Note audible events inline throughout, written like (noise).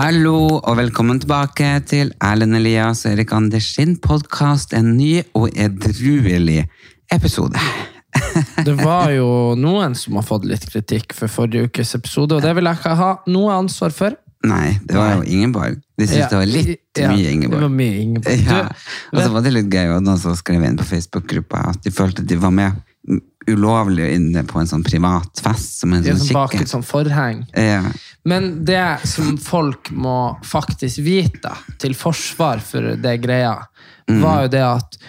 Hallo, og velkommen tilbake til Erlend Elias og Erik Anders sin podkast. En ny og edruelig episode. (laughs) Det var jo noen som har fått litt kritikk for forrige ukes episode, og det vil jeg ikke ha noe ansvar for. Nei, det var jo Ingeborg. De syntes Ja, det var litt ja, mye Det var mye Ingeborg. Ja. Og så var det litt gøy, og noen som skrev inn på Facebook-gruppa at de følte de var med ulovlig inne på en sånn privat fest. Som en sånn sånn bak kikker. et sånn forheng. Ja. Men det som folk må faktisk vite, til forsvar for det greia, var jo det at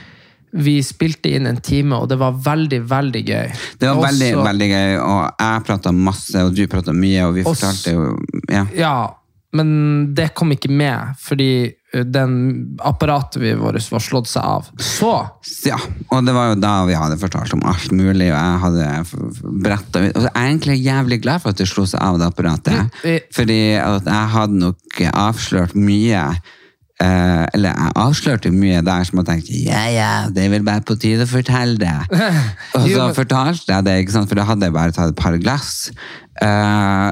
vi spilte inn en time, og det var veldig, veldig gøy. Det var Og veldig, veldig gøy, og jeg prata masse, og du prata mye, og vi fortalte jo ja. Ja, men det kom ikke med, fordi den apparatet vi vårt var slått seg av. Så ja, og det var jo da vi hadde fortalt om alt mulig, og jeg hadde bretta ut Og jeg er egentlig jævlig glad for at det slo seg av det apparatet, Mm, fordi at jeg hadde nok avslørt mye. eh, eller jeg avslørte mye der som jeg tenkte ja, ja, det er vel bare på tide å fortelle det. (laughs) Og så fortalte jeg det, ikke sant? for da hadde jeg bare tatt et par glass. Eh,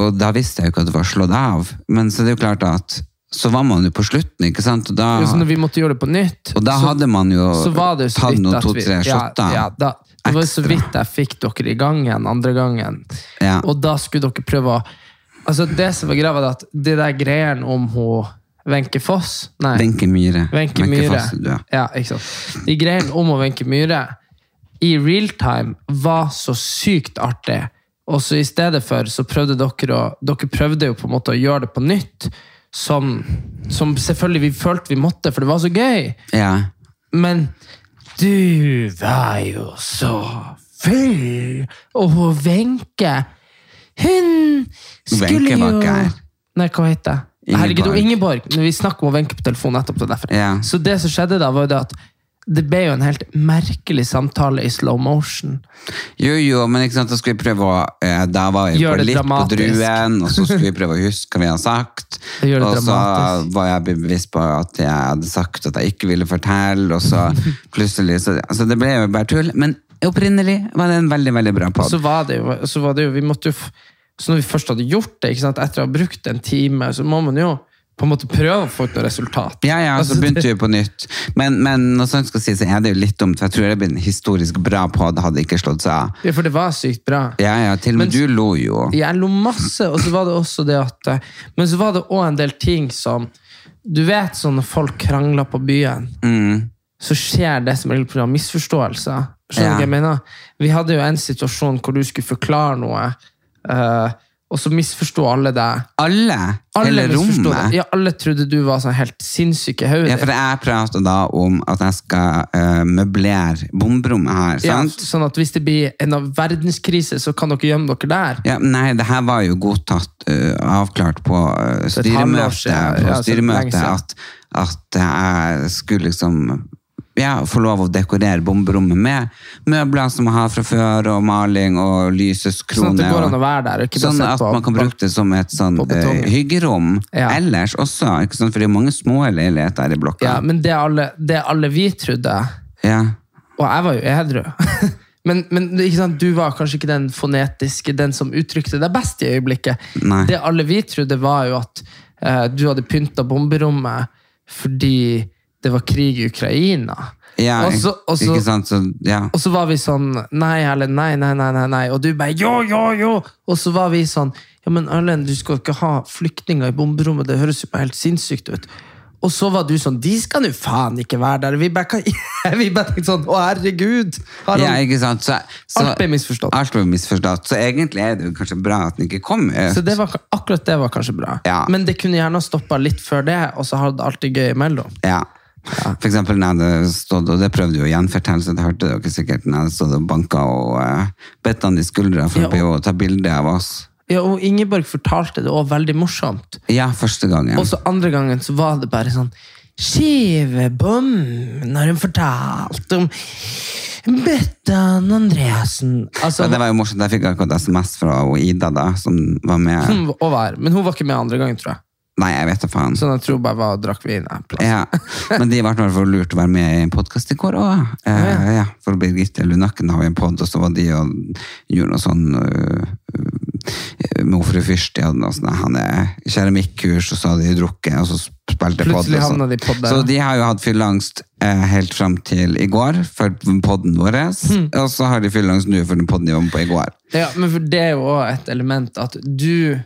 og da visste jeg jo ikke at det var slått av. Men så det er jo klart at så var man jo på slutten, ikke sant? Og da, så når vi måtte gjøre det på nytt, og da så, hadde man jo tatt noen to-tre shotter. ja, da, Det var jo så vidt jeg fikk dere i gang igjen andre gangen. Ja. Og da skulle dere prøve å Altså Det som var greia, var at det der greiene om hun Wenche Foss Nei. Wenche Myhre. Wenche Myhre. Foss, ja. Ja, ikke sant. De greiene om hun Wenche Myhre i real time var så sykt artig. Og så i stedet for så prøvde dere å Dere prøvde jo på en måte å gjøre det på nytt. Som, som selvfølgelig vi følte vi måtte, for det var så gøy. Ja. Men du var jo så full! Og Wenche Hun skulle jo. Nei, hva heter det? Herregud, og Ingeborg. Når vi snakker om Wenche på telefonen etterpå. det er. Ja. Så det som skjedde da, var jo det at det ble jo en helt merkelig samtale i slow motion. Jo, jo, men ikke sant, da skulle vi prøve å eh, Da var Gjør på litt litt på druen, og så skulle vi prøve å (laughs) huske hva vi hadde sagt. Og dramatisk. så var jeg bevisst på at jeg hadde sagt at jeg ikke ville fortelle, og så (laughs) plutselig så, altså Det ble jo bare tull. Men opprinnelig var det en veldig, veldig bra pod. så var det jo, så var det jo vi måtte jo, Så når vi først hadde gjort det, ikke sant, etter å ha brukt en time, så må man jo på en måte prøve å få ut noe resultat. Ja, ja, så Altså, begynte vi på nytt. Men, men når sånt skal sies, er det jo litt dumt, for jeg tror det blir en historisk bra pod, hadde ikke slått seg av. Ja, for det var sykt bra. Ja, ja, til og med Men- du lo jo. Jeg lo masse, og så var det også det at eh, Men så var det òg en del ting som Du vet sånn når folk krangler på byen, Mm. så skjer det som regel pga. misforståelser. Skjønner du Ja. hva jeg mener? Vi hadde jo en situasjon hvor du skulle forklare noe, eh, og så misforsto alle deg. Alle? Alle Hele rommet? Ja, alle trodde du var sånn helt sinnssyk i hodet. Ja, for jeg prater da om at jeg skal uh, møblere bomberommet her, Ja, sånn at hvis det blir en av verdenskrise, så kan dere gjemme dere der. Ja, nei, det her var jo godtatt, uh, avklart på uh, halvår styremøtet, ja, så lenge styremøtet siden. at, at jeg skulle liksom ja, få lov å dekorere bomberommet med møbler som man har fra før, og maling og Sånn at det går an å være der. sånn at man kan bruke det som et sånn eh, hyggerom Ja. ellers også, ikke sant? for det er mange små leiligheter i blokka. Ja, men det alle, det alle vi trodde Ja. Og jeg var jo edru. (laughs) Men, men du var kanskje ikke den fonetiske, den som uttrykte deg best i øyeblikket. Nei. Det alle vi trodde, var jo at uh, du hadde pynta bomberommet fordi det var krig i Ukraina. Ja, og, så, og, så, ikke sant? Så, ja. og så var vi sånn Nei, Erlend, nei, nei, nei, nei, nei. Og du bare jo, jo, jo! Og så var vi sånn Ja, men Erlend, du skal ikke ha flyktninger i bomberommet. Det høres jo bare helt sinnssykt ut. Og så var du sånn De skal nå faen ikke være der. Vi bare, (laughs) vi bare tenkte sånn Å, herregud! Har Ja, ikke sant? Så, så, Alt ble misforstått. Alt ble misforstått. Så egentlig er det jo kanskje bra at den ikke kom ut. så det var, akkurat det var kanskje bra. Ja. Men det kunne gjerne ha stoppa litt før det, og så hadde alt det gøy imellom. Ja. For eksempel når jeg hadde stått, og det prøvde jo å gjenfortelle, så det hørte dere sikkert når jeg hadde stått og banka og uh, bedt han i skuldra for Ja, å å ta bilde av oss. Ja, og Ingeborg fortalte det også veldig morsomt. Ja, første gangen. Og så andre gangen så var det bare sånn Skivebom når hun fortalte om Bettan Andreassen. Altså, Men det var jo morsomt, jeg fikk akkurat SMS fra Ida da, som var med. hun var men hun var ikke med andre gangen, tror jeg. Nei, jeg vet da faen. Så jeg tror bare var og drakk vin. Ja, men de ble i hvert fall lurt å være med i en podkast i går òg. Eh, ja, for Birgitte Lunakken har jo en pod, og så var de og gjorde noe sånn øh, med fru Fyrst. De hadde noe sånn han er keramikkurs, og så hadde de drukket, og så spilte pod. Plutselig og havna de pod der. Så de har jo hatt fylleangst eh, helt fram til i går, for podden vår. mm. Og så har de fylleangst nå for den podden de var med på i går. Ja, men for det er jo også et element at du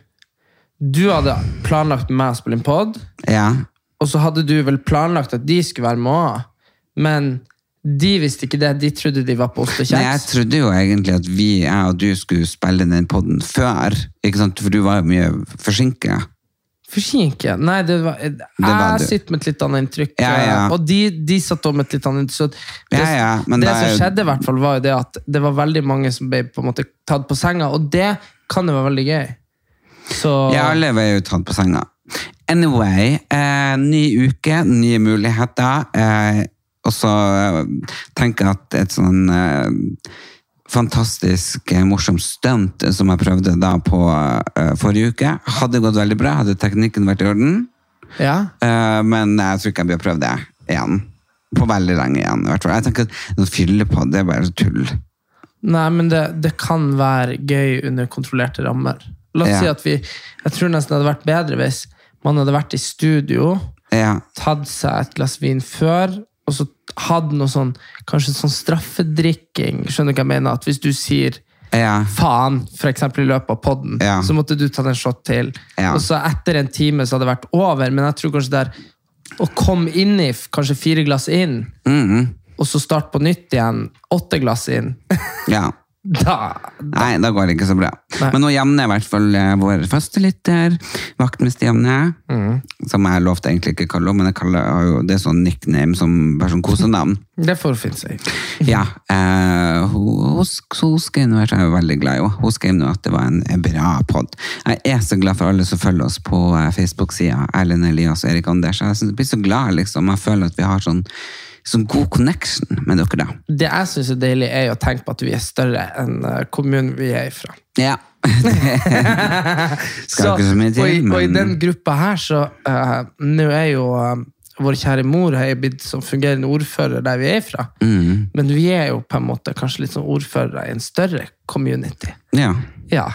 Du hadde planlagt med meg å spille en pod, Ja, og så hadde du vel planlagt at de skulle være med òg, men de visste ikke det. De trodde de var på ost og Nei, jeg kjeks. trodde jo egentlig at vi, jeg og du skulle spille den podden før, ikke sant? for du var jo mye forsinket. Forsinket. Nei, det var, jeg var du. sitter med et litt annet inntrykk. Ja, ja. Og de, de satt også med et litt annet inntrykk. Så det, Ja, ja, men det det er som jo- skjedde, i hvert fall, var jo det at det var veldig mange som ble på en måte tatt på senga, og det kan jo være veldig gøy. Så Ja, alle var jo tatt på senga. Anyway, eh, ny uke, nye muligheter. Eh, og så eh, tenker jeg at et sånn eh, fantastisk eh, morsomt stunt som jeg prøvde da på eh, forrige uke, hadde gått veldig bra. Hadde teknikken vært i orden. ja. Eh, men jeg tror ikke jeg blir prøvd det igjen. På veldig lenge igjen. i hvert fall. Jeg tenker at fylle på, det er bare tull. Nei, men det, det kan være gøy under kontrollerte rammer. La oss Ja. si at vi Jeg tror nesten det hadde vært bedre hvis man hadde vært i studio, Ja, tatt seg et glass vin før, og så hadde noe sånn Kanskje sånn straffedrikking. Skjønner du hva jeg mener? At hvis du sier ja, faen, eksempel i løpet av podden, Ja. så måtte du ta en shot til. Og så etter en time så hadde det vært over, men jeg tror kanskje det er å komme inn i kanskje fire glass inn, mm, og så starte på nytt igjen, åtte glass inn, ja. Da Nei, da går det ikke så bra. Nei. Men nå Janne er i hvert fall eh, vår faste lytter. Vaktmester Janne. Som jeg lovte egentlig ikke å kalle henne, men jeg kaller jo det sånn nickname som bare sånn. Det får finne seg. (laughs) Ja, eh, hun, hun, skrev nå, jeg er veldig glad i henne. Hun skrev nå at det var en, bra podd. Jeg er så glad for alle som følger oss på eh, Facebook-sida. Erlend Elias og Erik Anders. Jeg blir så glad, liksom. Jeg føler at vi har sånn, sånn god connection med dere, da. Det jeg syns er deilig, er å tenke på at vi er større enn eh, kommunen vi er ifra. Ja. (laughs) Skal ikke så til, og, i, og i den gruppa her, så uh, Nå er jo uh, vår kjære mor har blitt som fungerende ordfører der vi er ifra. Mm. Men vi er jo på en måte kanskje litt som ordførere i en større community. ja. Ja.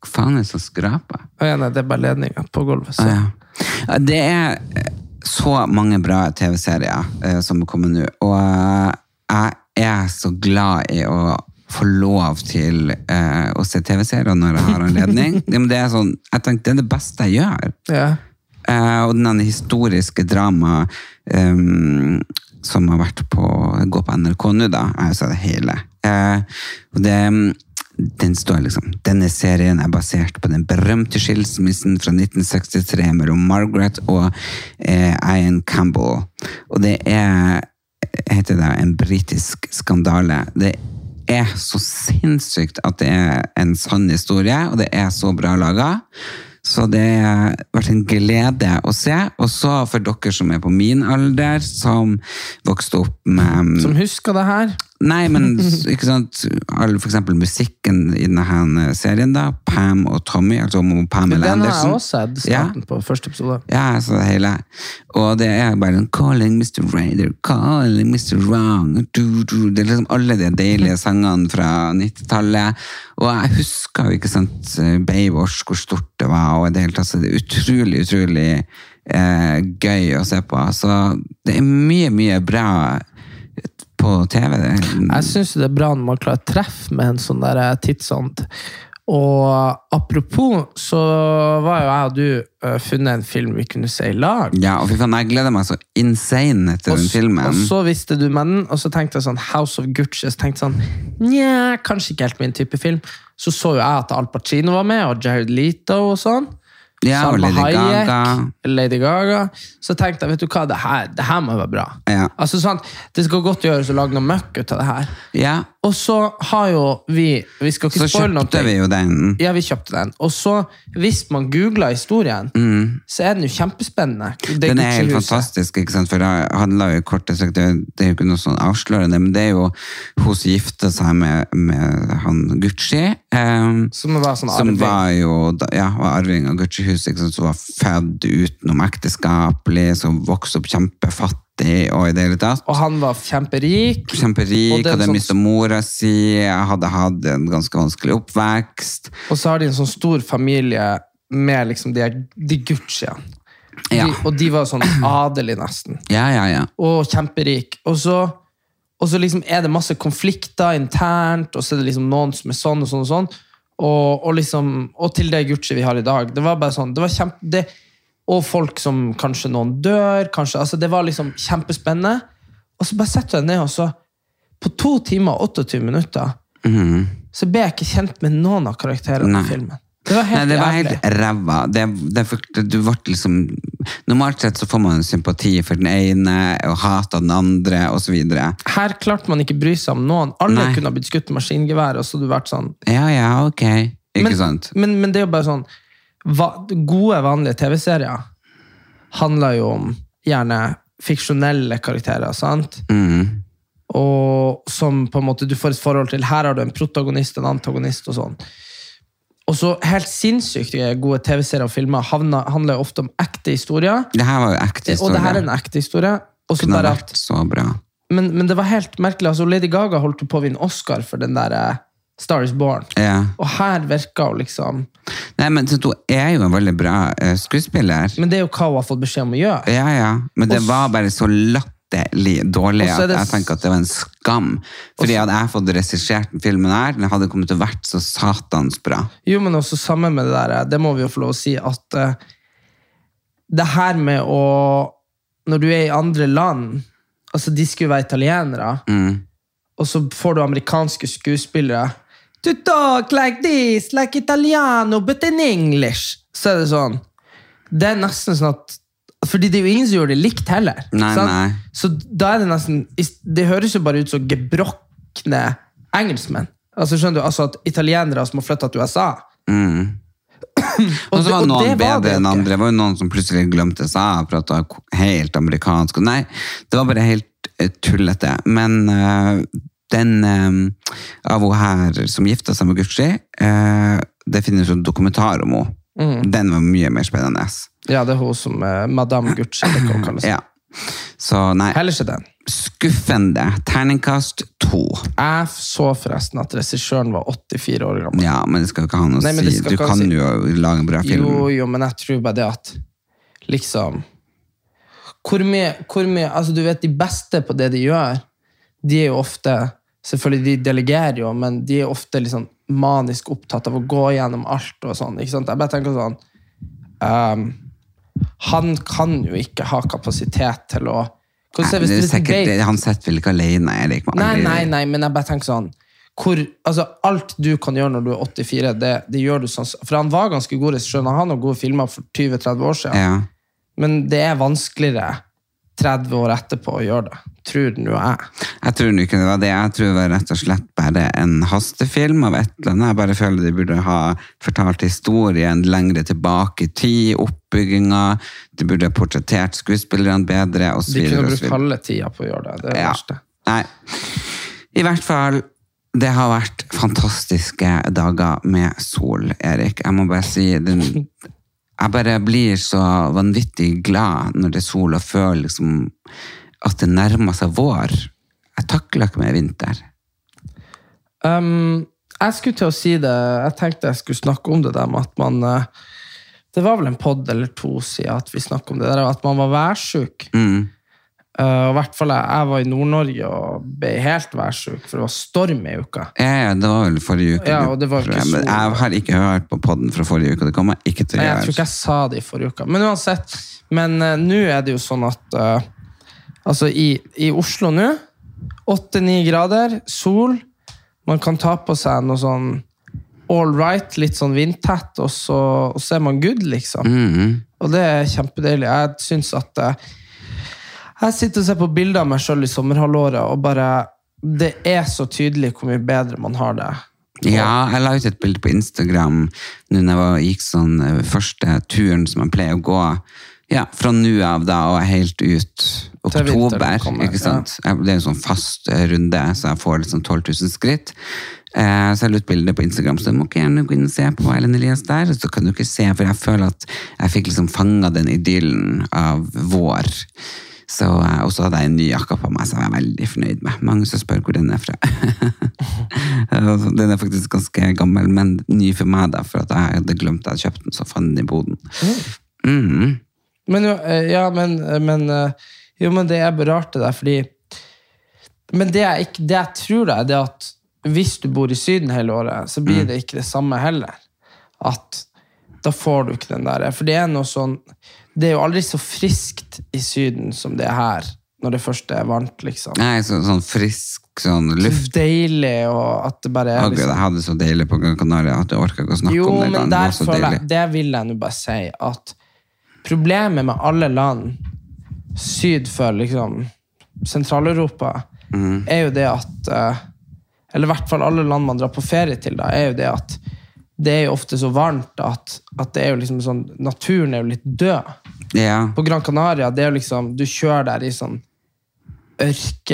Hva faen er det som skraper? Ja, nei, det er bare ledninga på gulvet. Så. Ah, ja. Det er så mange bra TV-serier eh, som er kommet nå, og eh, jeg er så glad i å få lov til eh, å se TV-serier når jeg har anledning. (laughs) det er sånn, jeg tenker det er det beste jeg gjør. Ja. Eh, og den historiske drama ehm, som har vært på går på NRK nå, da. Jeg har sett det hele. Eh, og det, den står liksom Denne serien er basert på den berømte skilsmissen fra 1963 mellom Margaret og eh, Ian Campbell. Og det er heter det en britisk skandale. Det er så sinnssykt at det er en sann historie, og det er så bra laga. Så det har vært en glede å se. Og så for dere som er på min alder, som vokste opp med Som husker det her. Nei, men ikke sant all, For eksempel musikken i denne serien, da. Pam og Tommy, altså om Pamela Den har jeg også sett starten på første episode. Ja, så det hele. Og det er bare en 'Calling Mr. Raider', 'Calling Mr. Wrong'. Du, du. Det er liksom alle de deilige sangene fra 90-tallet. Og jeg husker jo ikke sant Baywatch, hvor stort det var, og det hele tatt så det er utrolig, utrolig eh, gøy å se på. Så det er mye, mye bra på TV. Jeg syns det er bra når man klarer å treffe med en sånn der tidsånd. Og apropos, så var jo jeg og du eh, funnet en film vi kunne se i lag. Ja, og fy faen, jeg gleder meg så insane til Og, den filmen. og så visste du med den, og så tenkte jeg sånn House of Gucci. Så tenkte sånn, Nja, kanskje ikke helt min type film. Så så jo jeg at Al Pacino var med, og Jared Leto og sånn. Ja, Salma Lady Hayek, Gaga. Lady Gaga. Så tenkte jeg, vet du hva, det her, det her må jo være bra. Ja. Altså sånn, Det skal godt gjøres å lage noe møkk ut av det her. Ja, Og så har jo vi Vi skal ikke spoile noe. Så kjøpte vi jo den. Ja, vi kjøpte den. Og så, hvis man googler historien, så er den jo kjempespennende. Det Mm. Den er helt fantastisk, ikke sant? for det handler jo kort sagt det, er- jo ikke noe sånn avslørende, men det er jo hun som gifte seg med, med han Gucci, Um, Som var sånn arving? som var jo ja, var arving av Gucci-huset, som var født utenom ekteskapelig, som vokste opp kjempefattig, og i det hele tatt. Og han var kjemperik. Kjemperik, er hadde sånn- mistet mora si, hadde hatt en ganske vanskelig oppvekst. Og så har de en sånn stor familie med liksom de, de Gucciene. Ja. De, og de var sånn (clears throat) adelige, nesten. Ja, ja, ja. Og kjemperik. Og så, og så liksom er det masse konflikter internt, og så er det liksom noen som er sånn og sånn og sånn. Og, og, liksom, og til det Gucci vi har i dag. Det var bare sånn, det var kjempe... Det, og folk som kanskje noen dør. kanskje, altså Det var liksom kjempespennende. Og så bare setter jeg ned, og så På to timer og 28 minutter så ble jeg ikke kjent med noen av karakterene. I filmen. Det var helt Nei, det var helt ræva. Det, det, du ble liksom Normalt sett så får man sympati for den ene og hat av den andre osv. Her klarte man ikke bry seg om noen. Alle Nei. kunne ha blitt skutt med maskingevær. og så hadde du vært sånn, Ja, ja, ok. Ikke men, sant? Men, men det er jo bare sånn Gode, vanlige TV-serier handler jo om gjerne fiksjonelle karakterer, sant? Mm. Og som på en måte du får et forhold til. Her har du en protagonist, en antagonist og sånn. Og så helt sinnssykt gode TV-serier og filmer havner, handler jo ofte om ekte historier. Det her var jo ekte Og det her er en ekte historie. Og så Kunne vært så bra. men, men det var helt merkelig. altså Lady Gaga holdt på å vinne Oscar for den der eh, Star is Born. Ja. Og her virker hun liksom Nei, men så hun er jo en veldig bra eh, skuespiller. Men det er jo hva hun har fått beskjed om å gjøre. Ja, ja. Men det Også, var bare så latterlig dårlig at det jeg tenker at det var en skam. Fordi hadde jeg fått regissert den filmen her, den hadde kommet til å vært så satans bra. Jo, men også sammen med det der, eh, det må vi jo få lov å si, at uh, det her med å Når du er i andre land Altså, de skulle være italienere, Mm. og så får du amerikanske skuespillere To talk like this, like italiano, but in English. Så er det sånn Det er nesten sånn at Fordi det er jo ingen som gjør det likt heller. Nei, nei. Så da er det nesten Det høres jo bare ut som gebrokne engelskmenn. Altså skjønner du, altså at Italienere som har flytta til USA. (clears throat) Og så var noen det det bedre enn andre. Det var jo noen som plutselig glemte seg og prata helt amerikansk. Nei, det var bare helt eh, tullete. Men eh, den eh, av hun her som gifta seg med Gucci, eh, det finnes en dokumentar om henne. Mm. Den var mye mer spennende. Ja, det er hun som er Madame Gucci. Det. Ja. Så nei, Heller ikke den. skuffende. Terningkast to. Jeg så forresten at regissøren var 84 år gammel. Ja, men det skal jo ikke ha noe å Nei, si. Du kan si. jo lage en bra film. Jo, jo, men jeg tror bare det at liksom Hvor mye, hvor mye Altså, du vet, de beste på det de gjør, de er jo ofte Selvfølgelig, de delegerer jo, men de er ofte liksom manisk opptatt av å gå gjennom alt og sånn. ikke sant? Jeg bare tenker sånn um, Han kan jo ikke ha kapasitet til å hvordan, Nei, er sikkert, det, han sitter vel ikke alene, Erik. Nei, nei, nei, men jeg bare tenker sånn hvor, altså, Alt du kan gjøre når du er 84, det, det gjør du sånn For han var ganske god regissør. Han har noen gode filmer for 20-30 år siden. Ja. Men det er vanskeligere 30 år etterpå å gjøre det. Tror nå jeg. Jeg tror ikke det var det. Jeg tror det var rett og slett bare en hastefilm av et eller annet. Jeg bare føler de burde ha fortalt historien lengre tilbake i tid, oppbygginga. De burde ha portrettert skuespillerne bedre, og så De kunne brukt halve tida på å gjøre det. Det er det Ja. verste. Nei. I hvert fall, det har vært fantastiske dager med sol, Erik. Jeg må bare si den, (laughs) Jeg bare blir så vanvittig glad når det er sol, og føler liksom at det nærmer seg vår. Jeg takler ikke mer vinter. Um, jeg skulle til å si det Jeg tenkte jeg skulle snakke om det der med at man eh, Det var vel en pod eller to siden at vi snakket om det der, at man var værsjuk. Mm. Uh, hvert fall jeg, jeg var i Nord-Norge og ble helt værsjuk, for det var storm i uka. Ja, ja, det var vel forrige uke. Ja, og det var ikke Men Jeg har ikke hørt på podden fra forrige uke, det kommer jeg ikke til å Nei, jeg tror ikke jeg sa det i forrige uke. Men uansett. Men uh, nå er det jo sånn at eh, Altså, i, i Oslo nå, åtte-ni grader, sol. Man kan ta på seg noe sånn all right, litt sånn vindtett, og så, og så er man good, liksom. Mhm. Og det er kjempedeilig. Jeg syns at eh, Jeg sitter og ser på bilder av meg sjøl i sommerhalvåret, og bare Det er så tydelig hvor mye bedre man har det. Ja, jeg la ut et bilde på Instagram nå når jeg var, gikk sånn eh, første turen som jeg pleier å gå. Ja, fra nå av da og helt ut oktober. ikke sant? Ja. Det er en sånn fast eh, runde, så jeg får liksom 12 000 skritt. Eh, så jeg la ut bilde på Instagram, så du må ikke gjerne gå inn og se på Ellen Elias der. Så kan du ikke se, for jeg føler at jeg fikk liksom fanga den idyllen av vår. Så, eh, og så hadde jeg en ny jakke på meg, som jeg var veldig fornøyd med. Mange som spør hvor den er fra. (laughs) Altså, den er faktisk ganske gammel, men ny for meg, da, for at jeg hadde glemt at jeg hadde kjøpt den, så fant den i boden. Mm. Men jo, eh, ja, men, men eh, Jo, men det er bare rart det der, fordi Men det jeg, ikke, det jeg tror da, er det at hvis du bor i Syden hele året, så blir det ikke det samme heller. At da får du ikke den der For det er noe sånn Det er jo aldri så friskt i Syden som det er her, når det først er varmt, liksom. Nei, så, sånn frisk sånn luft. Deilig, og at det bare er Gud, jeg liksom hadde det så deilig på Gran Canaria at jeg orka ikke å snakke Jo, om det. Jo, men der Det jeg, det vil jeg nå bare si at problemet med alle land syd for liksom Sentral-Europa, Mm. er jo det at eh, Eller i hvert fall alle land man drar på ferie til, da, er jo det at det er jo ofte så varmt at, at det er jo liksom sånn Naturen er jo litt død. Ja. På Gran Canaria, det er jo liksom Du kjører der i sånn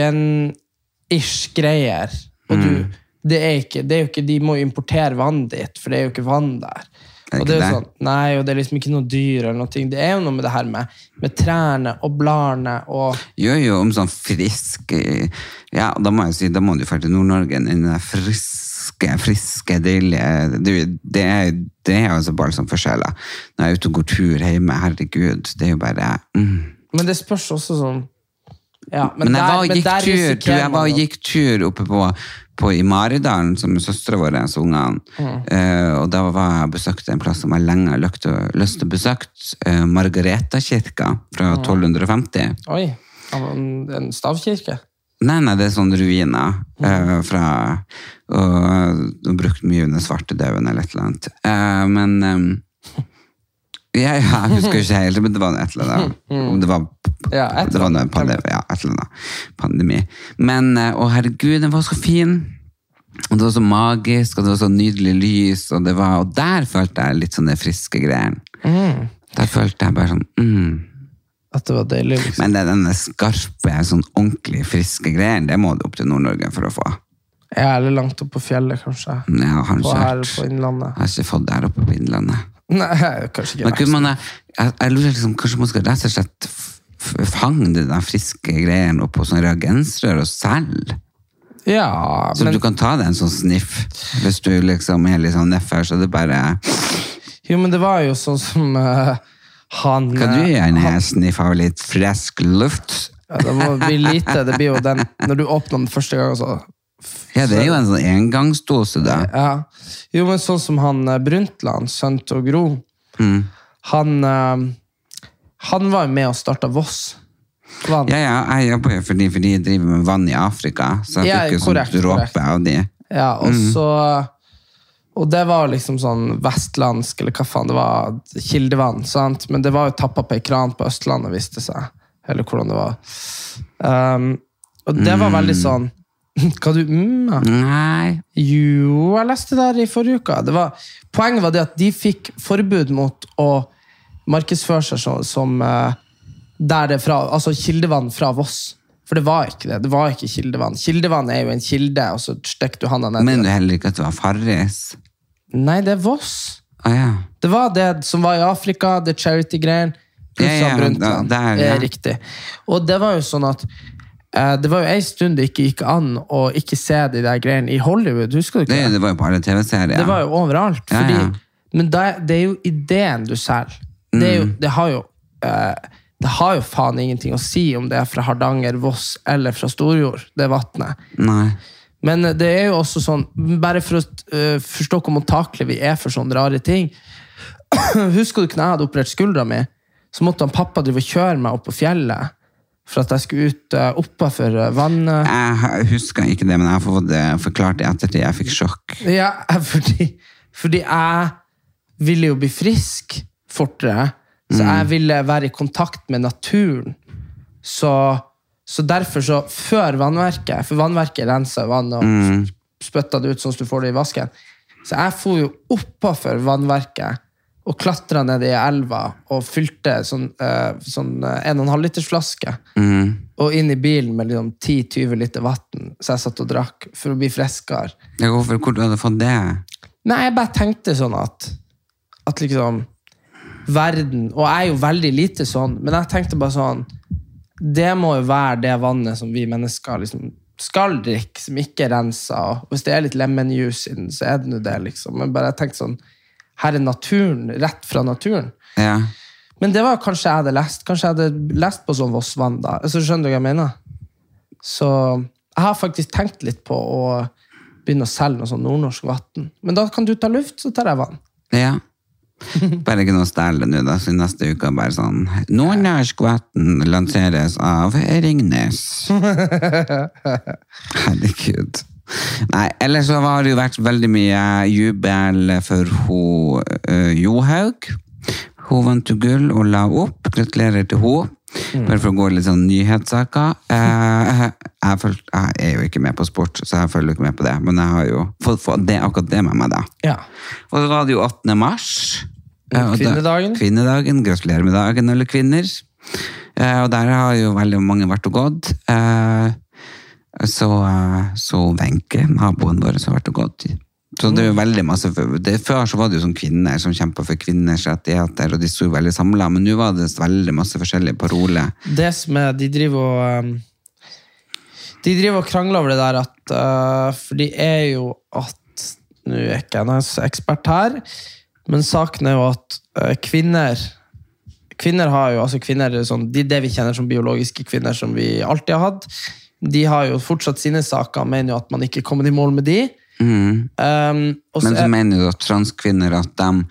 ørken-ish greier. Og du Mm. det er, ikke, det er jo ikke, De må importere vann dit, for det er jo ikke vann der. Det og det er jo sånn, nei, og det er liksom ikke noe dyr eller noe. Det er jo noe med det her med, med trærne og bladene og Jo, jo, om sånn frisk Ja, da må jeg si, da må du dra til Nord-Norge. Den friske, friske, deilige du, det, er, det er altså bare sånn forskjeller. Når jeg er ute og går tur hjemme, herregud, det er jo bare mm. Men det spørs også sånn ja, Men, jeg der- var og men gikk tur, du, jeg var gikk tur oppe på, på i Maridalen, som er søstera vår, og ungene. Mm. Uh, og da var jeg besøkte en plass som jeg lenge har lyst til å- besøke. Uh, Margaretakirka fra Mm. 1250. Oi, av en, stavkirke? Nei, nei, det er sånne ruiner uh, fra Og og Brukt mye under svartedauden eller et eller annet. Men ehm, (laughs) ja, ja, jeg husker ikke helt, men det var et eller annet. (laughs) Om det var, Ja, et det var noe pandemi, ja, et eller annet. pandemi. Men eh, å herregud, den var så fin! Og det var så magisk, og det var så nydelig lys, og, det var, og der følte jeg litt sånn det friske greier. Der følte jeg bare sånn mm. At det var deilig, liksom. Men det er denne skarpe, sånn ordentlig friske greien, det må du opp til Nord-Norge for å få. Ja, eller langt opp på fjellet, kanskje. Ja, har På her på Innlandet. Jeg har ikke fått det her oppe på Innlandet. (laughs) Nei, kanskje ikke Men kunne man, jeg, jeg lurer liksom, kanskje man skal rett og slett fange den friske greien opp på sånn reagensrør og selge. Ja, Så men du kan ta deg en sånn sniff hvis du liksom er litt sånn nedfor, så det bare Jo, men det var jo sånn som uh, han Kan du eh, gjerne han- sniffe av litt frisk luft? ja, Det må bli lite. Det blir jo den Når du åpner den første gang, så Ja, det er jo en sånn engangsdose, da. Ja. Jo, men sånn som han eh, Brundtland, sønn til Gro, Mm. han eh, Han var jo med og starta Voss. Vann. Ja, ja, jeg jobber jo fordi, fordi jeg driver med vann i Afrika, så jeg Ja, fikk jo korrekt, sånn dråpe av de. Ja, og Mm. så Og det var liksom sånn vestlandsk, eller hva faen, det var kildevann, sant? Men det var jo tappa på ei kran på Østlandet, viste det seg. Eller hvordan det var. Um, og det var veldig sånn (laughs) Hva du mm, ja. Nei. Jo, jeg leste det der i forrige uke. Det var, poenget var det at de fikk forbud mot å markedsføre seg som, som eh, der det fra, altså kildevann fra Voss. For det var ikke det. Det var ikke kildevann. Kildevann er jo en kilde, og så stikker du handa ned. Mener du heller ikke at det var Farris? Nei, det er Voss. Ah, ja. Det var det som var i Afrika, det charity-greien. Ja, Ja, ja, der, Det ja. riktig. Og det var jo sånn at det var jo en stund det ikke gikk an å ikke se de der greiene i Hollywood. Husker du ikke Det, det? det var jo på alle TV-serier. Det var jo overalt. Fordi, ja. Men det, det er jo ideen du selger. Det, jo, Mm. det har jo eh, det har jo faen ingenting å si om det er fra Hardanger, Voss eller fra Storjord, det vannet. Men det er jo også sånn, bare for å uh, forstå hvor mottakelige vi er for sånne rare ting. (clears throat) Husker du ikke når jeg hadde operert skuldra mi, så måtte han pappa drive og kjøre meg opp på fjellet for at jeg skulle ut uh, oppafor vannet. Jeg husker ikke det, men jeg har fått det forklart i ettertid. Jeg fikk sjokk. Ja, (laughs) fordi, fordi jeg ville jo bli frisk fortere, så jeg ville være i kontakt med naturen. Så, så derfor, så før vannverket, for vannverket renser vann og spytter det ut sånn som du får det i vasken, så jeg for jo oppafor vannverket og klatra ned i elva og fylte sånn, uh, sånn eh, 1,5 liters flaske. Og inn i bilen med liksom 10-20 liter vann, så jeg satt og drakk for å bli friskere. Ja, Hvorfor, hvor du hadde fått det? Nei, jeg bare tenkte sånn at At liksom Verden Og jeg er jo veldig lite sånn, men jeg tenkte bare sånn Det må jo være det vannet som vi mennesker liksom skal drikke, som ikke er rensa. Og hvis det er litt lemon juice i den, så er det nå det, liksom. Men bare jeg tenkte sånn Her er naturen, rett fra naturen. Ja. Men det var kanskje jeg hadde lest. Kanskje jeg hadde lest på sånn Vossvann da. Så skjønner du hva jeg mener? Så jeg har faktisk tenkt litt på å begynne å selge noe sånn nordnorsk vann. Men da kan du ta luft, så tar jeg vann. ja. Bare ikke noe stelle nå, da. Så neste uke bare sånn Nordnorsk vann lanseres av Ringnes. (laughs) Herregud. Nei, ellers så har det jo vært veldig mye jubel for hun uh, Johaug. Hun vant jo gull og la opp. Gratulerer til henne. Bare for å gå litt sånn nyhetssaker. Eh, jeg, føl- jeg er jo ikke med på sport, så jeg følger ikke med på det. Men jeg har jo fått, fått det, akkurat det med meg, da. Ja. Og så var det jo 18. mars. Kvinnedagen. da- Kvinnedagen. Kvinnedagen. Gratulerer med dagen, alle kvinner. Eh, Og der har jo veldig mange vært og gått. Eh, Så, eh, så Wenche, naboen vår, har vært og gått. Så det er jo veldig masse det, Før så var det jo sånn kvinner som kjempa for kvinners rettigheter, og de sto veldig samla, men nå var det veldig masse forskjellige paroler. det som er, de driver og um, De driver og krangler over det der at uh, For de er jo at Nå er ikke jeg noen ekspert her, men saken er jo at uh, kvinner Kvinner har jo, altså kvinner, er sånn, de, det vi kjenner som biologiske kvinner, som vi alltid har hatt, de har jo fortsatt sine saker, mener jo at man ikke kommer i mål med de. Um, og Men så er- mener jo at transkvinner at de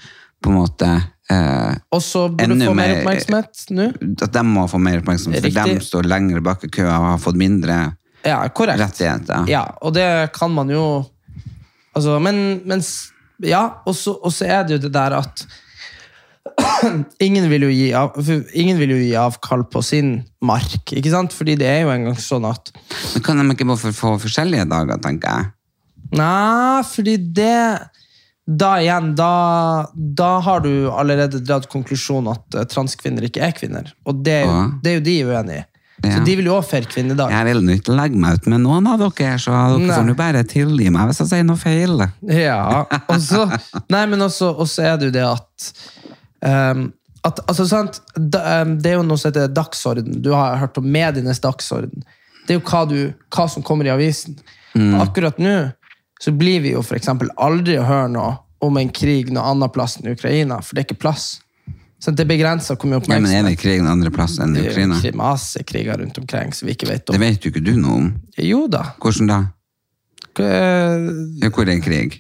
på en måte eh, og så burde få mer mer- oppmerksomhet nå. At de må få mer oppmerksomhet, for Riktig. de står lenger bak i køa og har fått mindre Ja, rettigheter. Ja, og det kan man jo altså, Men, mens, Ja, og så er det jo det der at ingen vil, av, ingen vil jo gi avkall på sin mark, ikke sant? Fordi det er jo engang sånn at Men kan de ikke bare få- forskjellige dager, tenker jeg? Nei, fordi det Da igjen, da, da har du allerede dratt konklusjonen at eh, transkvinner ikke er kvinner. Og det, er jo- det er jo de uenig i. Ja. Så de vil jo også feire kvinnedag. Jeg vil ikke legge meg ut med noen av dere, så dere får nå bare tilgi meg hvis jeg sier noe feil. Ja, og så Nei, men også, også er det jo det at ehm, at, altså, sant, ehm, Det er jo noe som heter dagsorden. Du har hørt om medienes dagsorden. Det er jo hva, du, hva som kommer i avisen. Akkurat nå så blir vi jo eksempel aldri å høre noe om en krig noe annet plass enn Ukraina, for det er ikke plass. Så det er begrensa hvor mye Ja, men er det krig en andre plass enn Ukraina? Det er masse kriger rundt omkring som vi ikke vet Det vet jo ikke du noe om. Jo da. Hvordan da? Ja, Hvor er krig?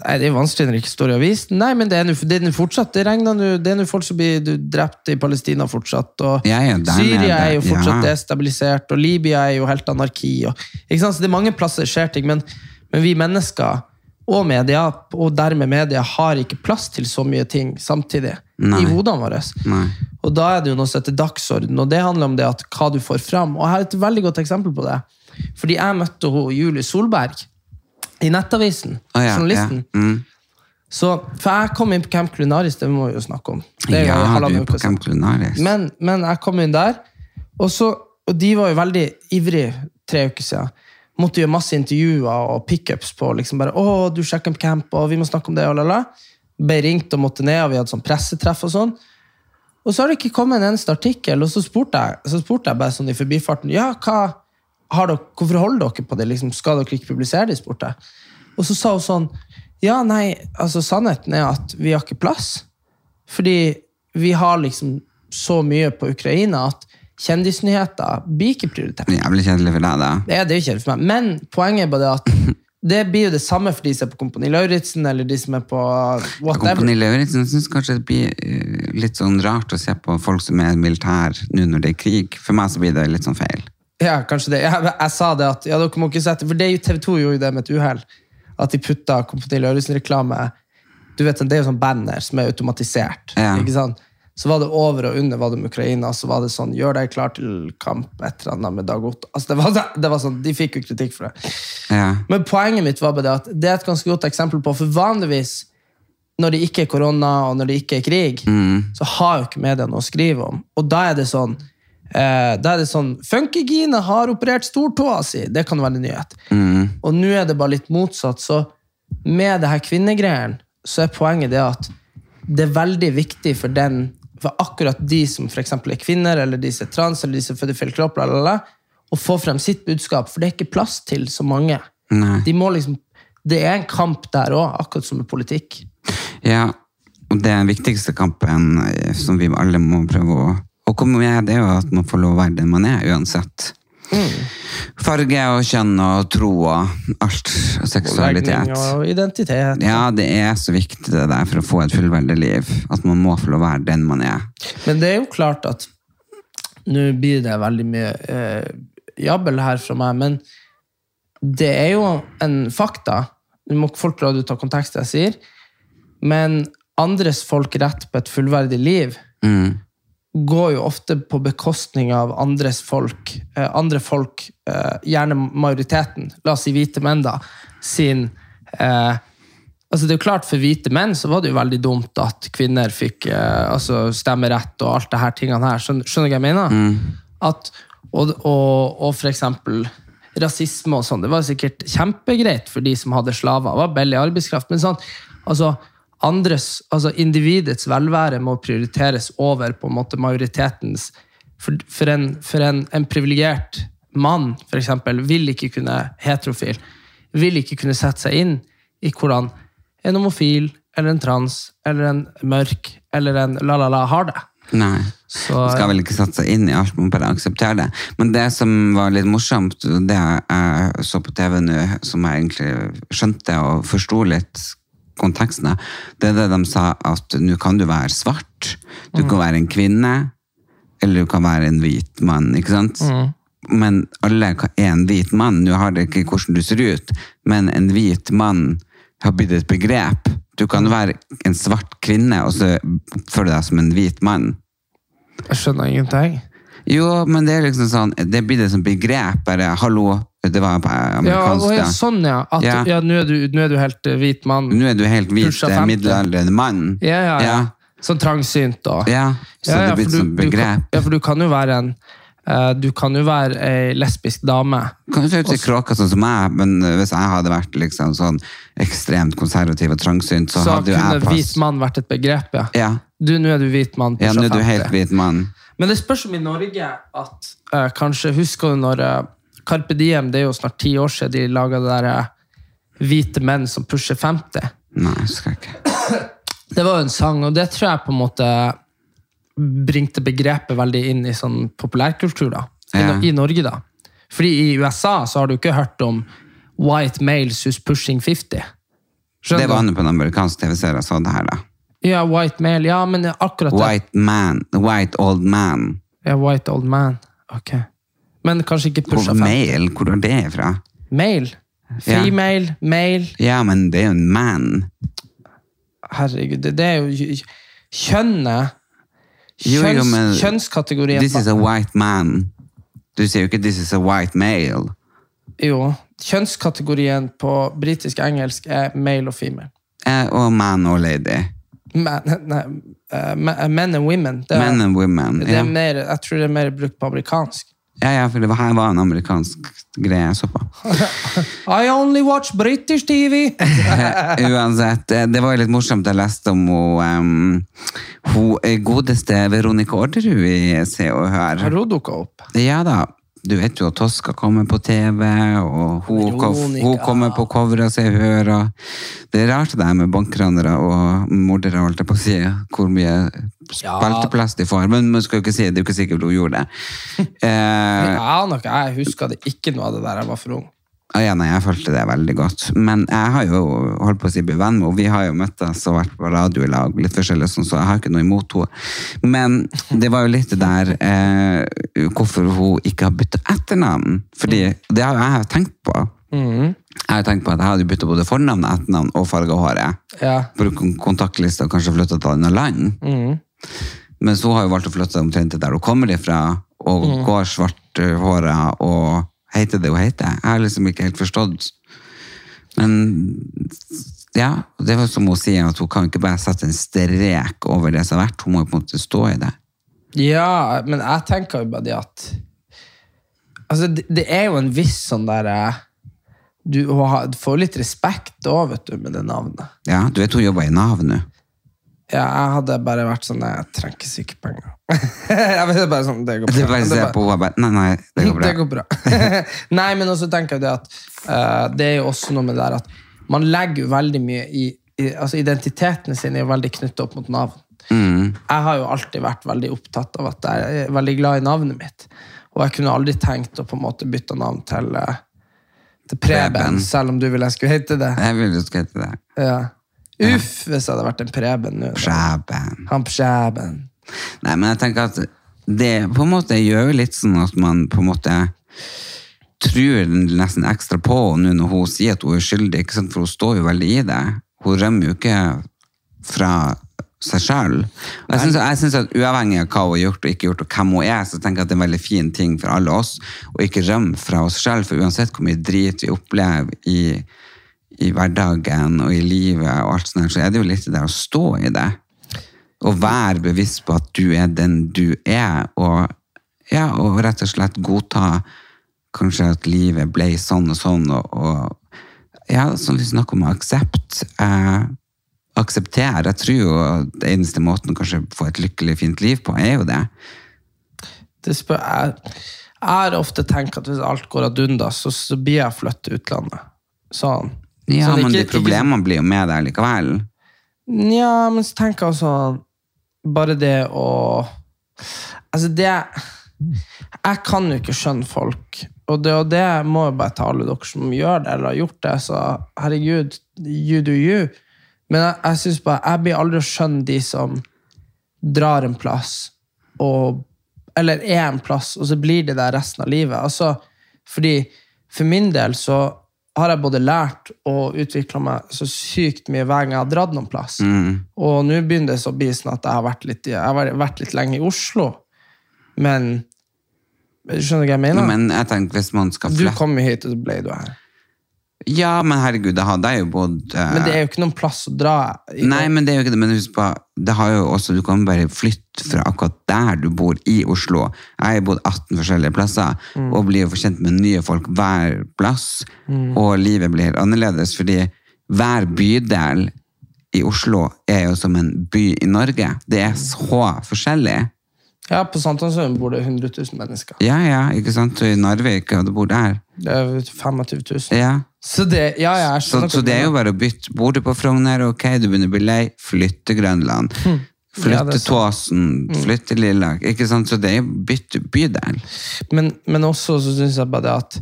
Nei, Det er vanskelig når det ikke står i avisen. Nei, men det er nå er fortsatt. Det regner nå, det er nå folk som blir drept i Palestina fortsatt. og Ja, ja, der Syria er jo fortsatt ja. destabilisert, og Libya er jo helt anarki. Og, ikke sant? Så det er mange plasser skjer ting, men, men vi mennesker og media, og dermed media, har ikke plass til så mye ting samtidig Nei. i hodene våre. Nei. Og da er det jo noe som heter dagsorden, og det handler om det at hva du får fram. Og jeg har et veldig godt eksempel på det. Fordi jeg møtte hun Julie Solberg i Nettavisen, Å, ja, journalisten. Ja. Mm. Så, for jeg kom inn på Camp Clunaris, det må vi jo snakke om. Det ja, du er på. Camp Clunaris. Men, men jeg kom inn der, og, så, og de var jo veldig ivrige tre uker siden. Måtte gjøre masse intervjuer og pickups på liksom bare, å, du sjekker camp, og vi må snakke om det, og lala. Ble ringt og måtte ned, og vi hadde sånn pressetreff og sånn. Og så har det ikke kommet en eneste artikkel, og så spurte jeg, så spurte jeg bare sånn i forbifarten, ja, hva, dere, hvorfor holder dere på det? Liksom, skal dere ikke publisere det, spurte jeg. Og så sa hun sånn, ja, nei, altså sannheten er at vi har ikke plass. Fordi vi har liksom så mye på Ukraina at kjendisnyheter blir ikke prioritert. Jævlig kjedelig for deg, da. Det er, det er jo kjedelig for meg. Men poenget er bare at (laughs) det blir jo det samme for de som er på Kompani Lauritzen, eller de som er på whatever. Kompani Lauritzen syns kanskje det blir eh, litt sånn rart å se på folk som er militær nå når det er krig. For meg så blir det litt sånn feil. Ja, kanskje det. Jeg, jeg sa det at ja, dere må ikke sette For det TV 2 gjorde jo det med et uhell. At de putta Kompani Lauritzen-reklame Du vet, Det er jo sånn banner som er automatisert. Ja. ikke sant? Så var det over og under var det med Ukraina, så var det sånn Gjør deg klar til kamp, et eller annet med Dag Otto. Altså, det var, det var sånn, De fikk jo kritikk for det. Ja. Men poenget mitt var bare det at det er et ganske godt eksempel på For vanligvis, når det ikke er korona og når det ikke er krig, så har jo ikke media noe å skrive om. Og da er det sånn eh, Da er det sånn Funkygine har operert stortåa si. Det kan være en nyhet. Og nå er det bare litt motsatt. Så med det her kvinnegreiene, så er poenget det at det er veldig viktig for den for akkurat de som for er kvinner, eller de som er trans, eller de som føder feil kropp, bla, bla, bla, å få frem sitt budskap, for det er ikke plass til så mange. De må liksom, det er en kamp der òg, akkurat som med politikk. Ja, og det er den viktigste kampen eh, som vi alle må prøve å, komme med, det er jo at man får lov å være den man er, uansett. Farge og kjønn og tro og alt. Og seksualitet. Og identitet. Ja, det er så viktig det der for å få et fullverdig liv. At man må få lov å være den man er. Men det er jo klart at Nå blir det veldig mye eh, jabbel her fra meg, men det er jo en fakta. Nå må folk det ut av kontekst, jeg sier, men andres folk rett på et fullverdig liv Mm. Går jo ofte på bekostning av andres folk. Eh, andre folk, eh, gjerne majoriteten, la oss si hvite menn, da, sin eh, Altså det er jo klart For hvite menn så var det jo veldig dumt at kvinner fikk eh, altså stemmerett og alt det her tingene her. Skjønner, skjønner du hva jeg mener? At, og, og, og for eksempel rasisme og sånn. Det var sikkert kjempegreit for de som hadde slaver. Det var billig arbeidskraft. Men sånn, altså, andres, altså individets velvære må prioriteres over på en måte majoritetens For, for en, for en, en privilegert mann, eksempel, vil ikke kunne heterofil, vil ikke kunne sette seg inn i hvordan en homofil eller en trans eller en mørk eller en la-la-la har det. Nei. Så, Man skal vel ikke sette seg inn i alt, man bare akseptere det. Men det som var litt morsomt, det jeg så på TV nå, som jeg egentlig skjønte og forsto litt konteksten av, det er det de sa at nå kan du være svart, du kan være en kvinne, eller du kan være en hvit mann, ikke sant? Men alle er en hvit mann. Nå har det ikke hvordan du ser ut, men en hvit mann har blitt et begrep. Du kan være en svart kvinne, og så føle deg som en hvit mann. Jeg skjønner ingenting. Jo, men det er liksom sånn, det blir det som begrep, bare hallo, det var Ja, amerikansk. og ja, sånn, ja. At, ja. Ja. nå, er du, nå er du helt eh, hvit mann. Nå er du helt hvit, eh, 50. middelaldrende mann. Ja, ja, ja. Sånn trangsynt og Ja, så Ja, ja, det blir for et sånt du, begrep. ja, for du kan jo være en eh, Du kan jo være ei lesbisk dame. Kan du se ut som kråka sånn som meg, men eh, hvis jeg hadde vært liksom sånn ekstremt konservativ og trangsynt, så, Så hadde jo jeg... Så kunne hvit mann vært et begrep, ja. Ja, Du, nå er du hvit mann. ja, nå er du helt hvit mann. Men det spørs om i Norge at uh, kanskje Husker du når eh, Carpe Diem, det er jo snart ti år siden de laga det der eh, Hvite menn som pusher 50. Nei, skal ikke. (clears throat) Det var jo en sang, og det tror jeg på en måte bringte begrepet veldig inn i sånn populærkultur. da. I, Ja. I Norge, da. Fordi i USA så har du ikke hørt om white males who's pushing 50. Skjønner Det var nå på en amerikansk TV-serie så det her, da. Ja, white male. Ja, men akkurat det. White man, white old man. Ja, white old man. Ok. Men kanskje ikke pusha 50. Mail? hvor er det fra? Ja. Female, male. Ja, men det er jo en man. Herregud, det, det er jo kjønnet Kjønns, Jo, jo, men- Kjønnskategorien This is a white man. Du sier jo ikke 'this is a white male'. Jo. Kjønnskategorien på britisk-engelsk er male og female. Eh, og man og lady. Men, (laughs) nei, eh, men and women. Det, er- Men and women. det Ja. er mer, jeg tror det er mer brukt på amerikansk. Ja, ja, for det var, her var en amerikansk greie jeg så på. (laughs) I only watch British TV! (laughs) Uansett, eh, det var jo litt morsomt. Jeg leste om hun, um, hun godeste Veronica Orderud i Se og Hør. Har hun dukka opp? Ja da. Du vet jo at Tosca kommer på TV, og hun, hun kommer på coveret og jeg hører. Det er rart det her med bankranere og mordere, holdt jeg på å si, hvor mye spelteplass de får. Men man skal jo ikke si det, er jo ikke sikkert hun gjorde det. (laughs) Eh, aner ikke, jeg husker det ikke noe av det der jeg var for ung. Ja, nei, jeg følte det veldig godt. Men jeg har jo holdt på å si bli venn med henne. Vi har jo møttes og vært på radio i lag, litt forskjellig, sånn, så jeg har ikke noe imot henne. Men det var jo litt det der eh, hvorfor hun ikke har bytta etternavn. Fordi det har jeg tenkt på. Jeg har tenkt på at jeg hadde bytta både fornavn, etternavn og farge håret. Ja. Brukt kontaktlista og kanskje flytta til et annet land. Mens hun har jo valgt å flytte omtrent til der hun kommer ifra, og går svarthåra og heter det hun heter. Jeg har liksom ikke helt forstått. Men ja, det var som hun sier, at hun kan ikke bare sette en strek over det som har vært. Hun må jo på en måte stå i det. Ja, men jeg tenker jo bare det at Altså, det, det er jo en viss sånn der eh, Du du får litt respekt òg, vet du, med det navnet. Ja, du vet hun jobber i Nav nå. Ja, jeg hadde bare vært sånn Jeg trenger ikke sykepenger. (laughs) jeg vet bare sånn, det går bra. Du bare ser på henne bare Nei, nei, det går bra. (laughs) Det går bra. (laughs) Nei, men også tenker jeg det at uh, det er jo også noe med det der at man legger jo veldig mye i, i altså Identiteten sin er jo veldig knyttet opp mot navn. Mm. Jeg har jo alltid vært veldig opptatt av at jeg er veldig glad i navnet mitt. Og jeg kunne aldri tenkt å på en måte bytte navn til, eh, til Preben, Preben. selv om du ville jeg skulle hete det. Jeg ville du skulle hete det. Ja. Uff, hvis det hadde vært en Preben nå. da. Skjæben. Han Preben. Nei, men jeg tenker at det på en måte gjør jo litt sånn at man på en måte tror nesten ekstra på henne nå når hun sier at hun er skyldig, ikke sant? for hun står jo veldig i det. Hun rømmer jo ikke fra seg selv. Jeg synes, jeg synes at uavhengig av hva hun har gjort og ikke gjort, og hvem hun er, så tenker jeg at det er en veldig fin ting for alle oss å ikke rømme fra oss selv, for uansett hvor mye drit vi opplever i, i hverdagen og i livet og alt sånt, så er det jo litt det der å stå i det. Og være bevisst på at du er den du er, og, ja, og rett og slett godta kanskje at livet ble sånn og sånn, og, og ja, som vi snakker om aksept. Eh, akseptere. Jeg tror jo det eneste måten å kanskje få et lykkelig, fint liv på, er jo det. Det spør, jeg, jeg har ofte tenkt at hvis alt går ad undas, så, så blir jeg flyttet til utlandet. Sånn. Ja, Sånn, men ikke- de problemene blir jo med deg likevel. Nja, men så tenker jeg også Bare det å Altså, det Jeg kan jo ikke skjønne folk. Og det, og det må jo bare ta alle dere som gjør det, eller har gjort det. Så herregud, you do you. Men jeg, jeg synes bare Jeg blir aldri å skjønne de som drar en plass, og, eller er en plass, og så blir det der resten av livet. Altså, fordi for min del så har jeg både lært og utvikla meg så sykt mye hver gang jeg har dratt noen plass. Og nå begynner det så å bli sånn at jeg har vært litt, har vært litt lenge i Oslo. Men Skjønner du hva jeg mener? Men jeg tenker hvis man skal du kom hit, og så ble du her. Ja, men herregud, da hadde jeg jo bodd eh, Men det er jo ikke noen plass å dra. i. Nei, men det er jo ikke det. Men husk på, det har jo også, du kan bare flytte fra akkurat der du bor i Oslo. Jeg har bodd 18 forskjellige plasser, Mm. og blir jo forkjent med nye folk hver plass. Og livet blir annerledes, fordi hver bydel i Oslo er jo som en by i Norge. Det er så forskjellig. Ja, På Sankthanshaugen bor det 100 000 mennesker. Ja, ja, ikke sant? Og i Narvik, og du bor der. Det er 25 000. Ja. Så det, ja, ja, Så, så det er jo bare å bytte. Bor du på Frogner, ok, du begynner å bli lei, flytte Grønland. Hm. til Flytte sant. Tåsen, Mm. flytte Lillelag. Ikke sant? Så det er jo bytte bydel. men, men også så syns jeg bare det at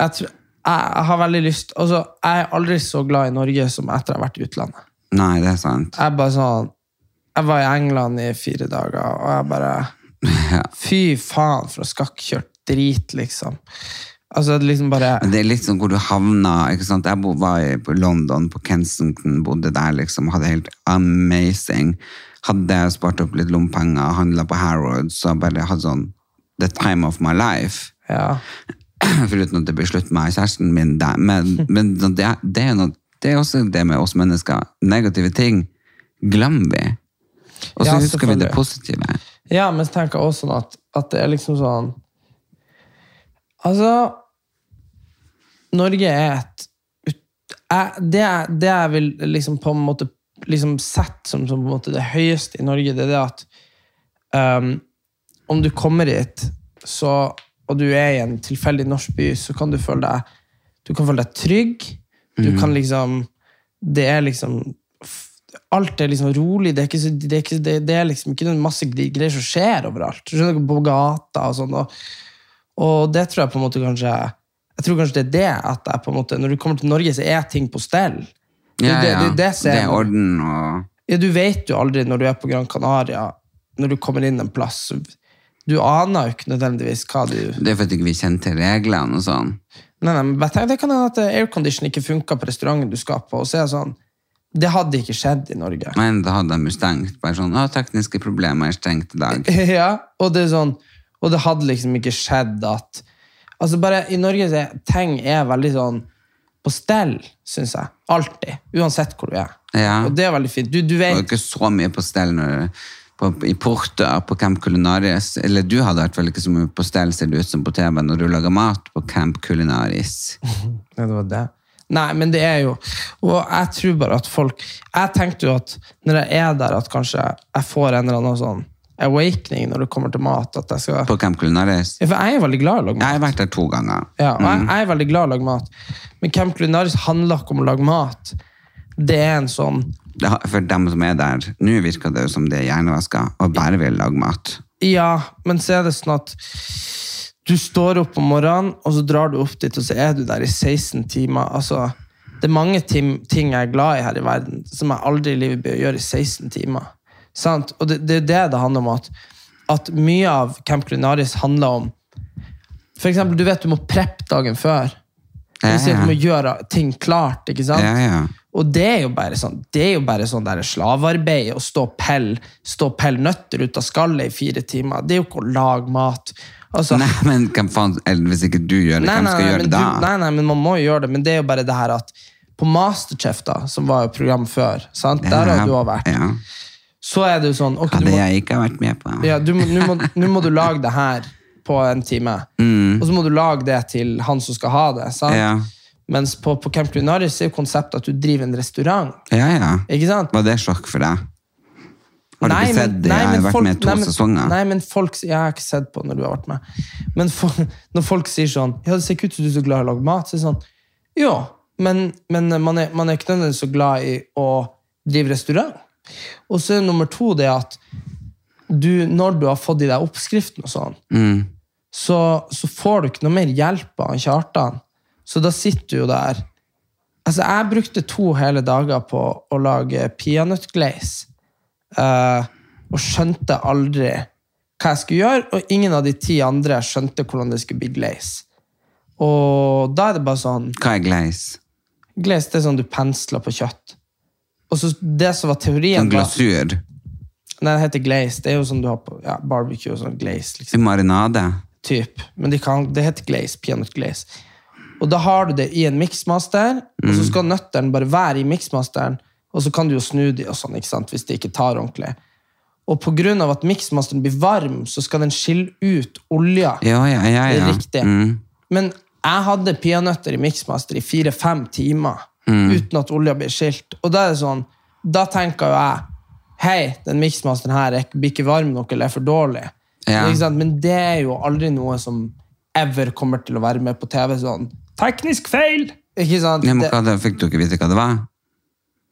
jeg, tror, jeg har veldig lyst altså, Jeg er aldri så glad i Norge som etter jeg har vært i utlandet. Nei, det er sant. Jeg bare sånn Jeg var i England i fire dager, og jeg bare (laughs) Fy faen, for å skakkjørt drit, liksom. Altså, det liksom bare det er litt sånn hvor du havna. ikke sant? Jeg var i- London, på Kensington, bodde der liksom, hadde helt amazing. Hadde spart opp litt lommepenger, handla på Harrods og bare hadde sånn the time of my life. Ja. (clears throat) Foruten at det blir slutt med kjæresten min der. Men, (laughs) men det, det, er noe, det er også det med oss mennesker. Negative ting glemmer vi. Og så Ja, husker vi det positive. Ja, men så tenker jeg også sånn at, at det er liksom sånn Altså Norge er et jeg, det, det jeg vil liksom på en måte liksom sette som, som måte det høyeste i Norge, det er det at um, om du kommer hit så, og du er i en tilfeldig norsk by, så kan du føle deg, du kan føle deg trygg. Du mm. kan liksom Det er liksom Alt er liksom rolig. Det er, ikke det, er ikke, det, det er liksom ikke masse greier som skjer overalt. Du skjønner, På gata og sånn. Og, og det tror jeg på en måte kanskje Jeg tror kanskje det er det at jeg på en måte Når du kommer til Norge, så er ting på stell. Det, Ja, det, ja. det, det, det, det er orden og Ja, du vet jo aldri når du er på Gran Canaria, når du kommer inn en plass. Du aner jo ikke nødvendigvis hva du Det er fordi ikke vi kjenner til reglene og sånn. Nei, nei, men tenk, Det kan hende at aircondition ikke funka på restauranten du skal på. og så er det sånn, Det hadde ikke skjedd i Norge. Men da hadde de jo stengt. Bare sånn, å, tekniske problemer er stengt i dag. (laughs) ja, og det er sånn, og det hadde liksom ikke skjedd at Altså bare I Norge så er ting er veldig sånn på stell, syns jeg. Alltid. Uansett hvor du er. Ja. Og det er veldig fint. Du, du Det vet jo ikke så mye på stell når, på, i Porto, på Camp Culinaris. Eller du hadde hvert fall ikke så mye på stell, ser det ut som på TV, når du lager mat på Camp Culinaris. (laughs) Ja, det var det. Nei, men det er jo Og jeg tror bare at folk Jeg tenkte jo at når jeg er der, at kanskje jeg får en eller annen sånn awakening når det kommer til mat. At jeg skal På Camp Culinaris. ja, For jeg er veldig glad i å lage mat. Jeg har vært der to ganger. Ja, og jeg, jeg er veldig glad i å lage mat. Men Camp Culinaris handler ikke om å lage mat. Det er en sånn Det For dem som er der, nå virker det jo som de er hjernevaska og bare vil lage mat. Ja, men så er det sånn at du står opp om morgenen, og så drar du opp dit, og så er du der i 16 timer. Altså, det er mange ting jeg er glad i her i verden, som jeg aldri i livet bør gjøre i 16 timer. Sant? Og det, det er det det handler om, at, at mye av Camp Culinaris handler om For eksempel, du vet du må preppe dagen før. Du, ja, ja. du må gjøre ting klart, ikke sant? Ja. Og det er jo bare sånn det er jo bare sånn der slavearbeid å stå og pelle og nøtter ut av skallet i fire timer. Det er jo ikke å lage mat. Altså, Nei, men faen, hvis ikke du gjør det, nei, hvem skal nei, gjøre det da? du, nei, nei, men man må jo gjøre det. Men det er jo bare det her at på Masterchef, da, som var jo program før, sant? der har du òg vært, Ja. Så er det jo sånn okay, Hva du det må, jeg ikke har vært med på. ja, nå må, må du lage det her på en time. Mm. Og så må du lage det til han som skal ha det. Sant? Ja. Mens på, på Camp Lunaris er jo konseptet at du driver en restaurant. ja, ja. Ikke sant? Var det sjokk for deg? Har du Nei, ikke sett det? nei, Jeg har vært folk- med i to nei, men- sesonger. Nei, men folk, Jeg har ikke sett på når du har vært med. Men for, når folk sier sånn Ja, det ser ikke ut som du er så glad i å lage mat. Så er det sånn, Jo, men, men man, er, man er ikke nødvendigvis så glad i å drive restaurant. Og så er nummer to det at du, når du har fått i deg oppskriften og sånn, Mm. så, så får du ikke noe mer hjelp av Kjartan. Så da sitter du jo der. Altså, jeg brukte to hele dager på å lage peanøttglaze. Uh, og skjønte aldri hva jeg skulle gjøre, og ingen av de ti andre skjønte hvordan det skulle bli glaze. Og da er det bare sånn Hva er glaze? Glaze det er sånn du pensler på kjøtt. Og så det som var teorien Sånn glasur? Nei, det heter glaze. Det er jo sånn du har på ja, barbecue og sånn glaze. liksom. I marinade? typ. Men de kan, det heter glaze, peanut glaze. Og da har du det i en mixmaster, og så skal nøttene bare være i mixmasteren, og så kan du jo snu de og sånn, ikke sant, hvis det ikke tar ordentlig. Og av at mixmasteren blir varm, så skal den skille ut olja. Ja, ja, ja. Det er riktig. Mm. Men jeg hadde peanøtter i mixmaster i fire-fem timer, uten at olja blir skilt. Og da er det sånn, da tenker jo jeg, hei, den mixmasteren her er blir ikke varm nok, eller er for dårlig. Ja. Men det er jo aldri noe som ever kommer til å være med på TV. sånn, Teknisk feil! Ikke sant? Men Det, fikk du ikke vite hva det var?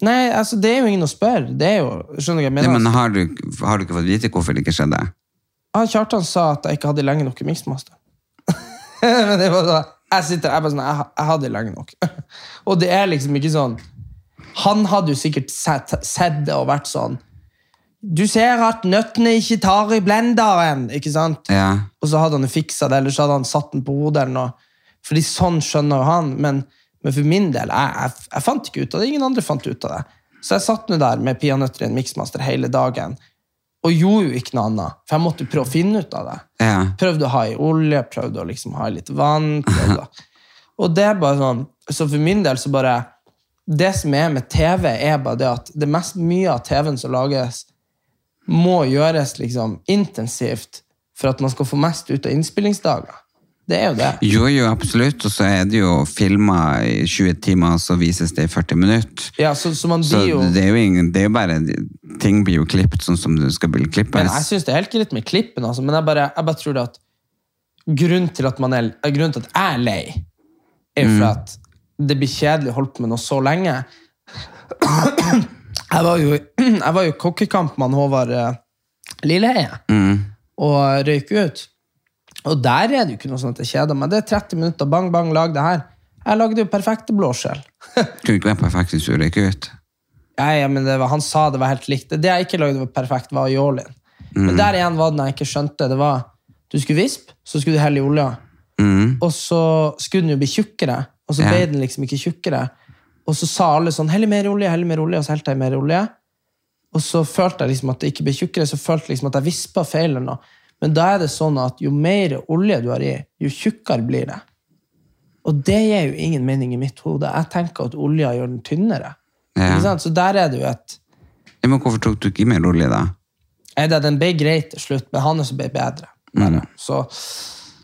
nei, altså, det er jo ingen å spørre. Det er jo, skjønner du hva jeg mener? Ja, men har du, har du ikke fått vite hvorfor det ikke skjedde? ja, Kjartan sa at jeg ikke hadde lenge nok i mixmaster. (laughs) men det var da, jeg sitter jeg bare sånn, jeg, jeg hadde lenge nok. (laughs) og det er liksom ikke sånn Han hadde jo sikkert sett, sett det og vært sånn Du ser at nøttene ikke tar i blenderen, ikke sant? Ja. Og så hadde han jo fiksa det, eller så hadde han satt den på hodet. eller noe. Fordi sånn skjønner jo han. Men, men for min del, jeg, jeg, jeg fant ikke ut av det. Ingen andre fant ut av det. Så jeg satt nå der med peanøtter i en miksmaster hele dagen. Og gjorde jo ikke noe annet. For jeg måtte jo prøve å finne ut av det. ja. Prøvde å ha i olje, prøvde å liksom ha i litt vann. Prøvde. Og det er bare sånn, så for min del så bare Det som er med TV, er bare det at det mest mye av TV-en som lages, må gjøres liksom intensivt for at man skal få mest ut av innspillingsdager. Det er jo det. Jo, jo, absolutt. Og så er det jo filma i 20 timer, så vises det i 40 minutter. Ja, så, så man blir jo det er jo ingen, det er jo bare Ting blir jo klippet sånn som det skal bli klippet. Men jeg syns det er helt greit med klippen, altså, men jeg bare, jeg bare tror det at grunnen til at man er, eh, grunnen til at jeg er lei, er jo for at det blir kjedelig å holde på med noe så lenge. (clears throat) Jeg var jo, (clears throat) jeg var jo kokkekamp med Håvard Lilleheie, mm. og røyk ut. Og der er det jo ikke noe sånn at jeg kjeder meg. Det er 30 minutter, bang, bang, lag det her. Jeg lagde jo perfekte blåskjell. Kunne (laughs) ikke være perfekt hvis du røyk ut. Ja, ja, men det var, han sa det var helt likt. Det jeg ikke lagde var perfekt, var jålin. Men der igjen var den jeg ikke skjønte. Det var, Du skulle vispe, så skulle du helle i olja. Og så skulle den jo bli tjukkere, og så Ja. ble den liksom ikke tjukkere. Og så sa alle sånn 'hell mer olje', hell mer olje, og så helte jeg mer olje. Og så følte jeg liksom at det ikke ble tjukkere, så følte jeg liksom at jeg vispa feil. eller noe. Men da er det sånn at jo mer olje du har i, jo tjukkere blir det. Og det gir jo ingen mening i mitt hode. Jeg tenker at olja gjør den tynnere. Ja. Så der er det jo et Ja, Men hvorfor tok du ikke mer olje, da? Nei, Den ble grei til slutt, men hans ble bedre. Bare. Så,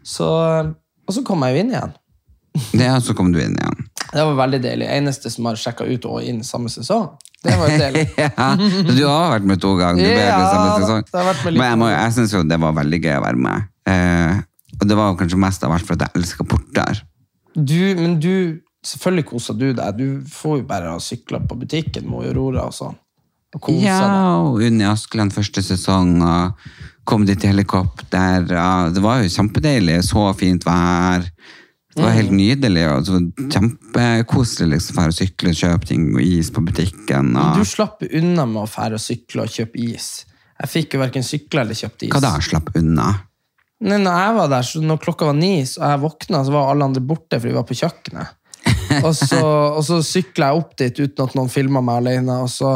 så, og så kom jeg jo inn igjen. Ja, så kom du inn igjen. Det var veldig deilig. Eneste som har sjekka ut og inn samme sesong. Det var jo deilig. (laughs) ja, du har vært med to ganger. Du Ja, samme sesong. det har vært med Men jeg, må, jeg syns jo det var veldig gøy å være med. Eh, og det var kanskje mest av alt at jeg elsker porter. Du, men du Selvfølgelig koser du deg. Du får jo bare sykle på butikken med Aurora og sånn. Og Ja, og Unni Askeland første sesong, og kom dit i helikopter. og Det var jo kjempedeilig. Så fint vær. Det var helt nydelig. og var Kjempekoselig liksom, å sykle og kjøpe ting og is på butikken. Og, du slapp unna med å fære og sykle og kjøpe is. Jeg fikk jo verken sykle eller kjøpt is. hva da? Slapp unna? Nei, når jeg var der, så når klokka var ni, så jeg våkna, så var alle andre borte, for de var på kjøkkenet. (laughs) Og så, og så sykla jeg opp dit uten at noen filma meg alene, og så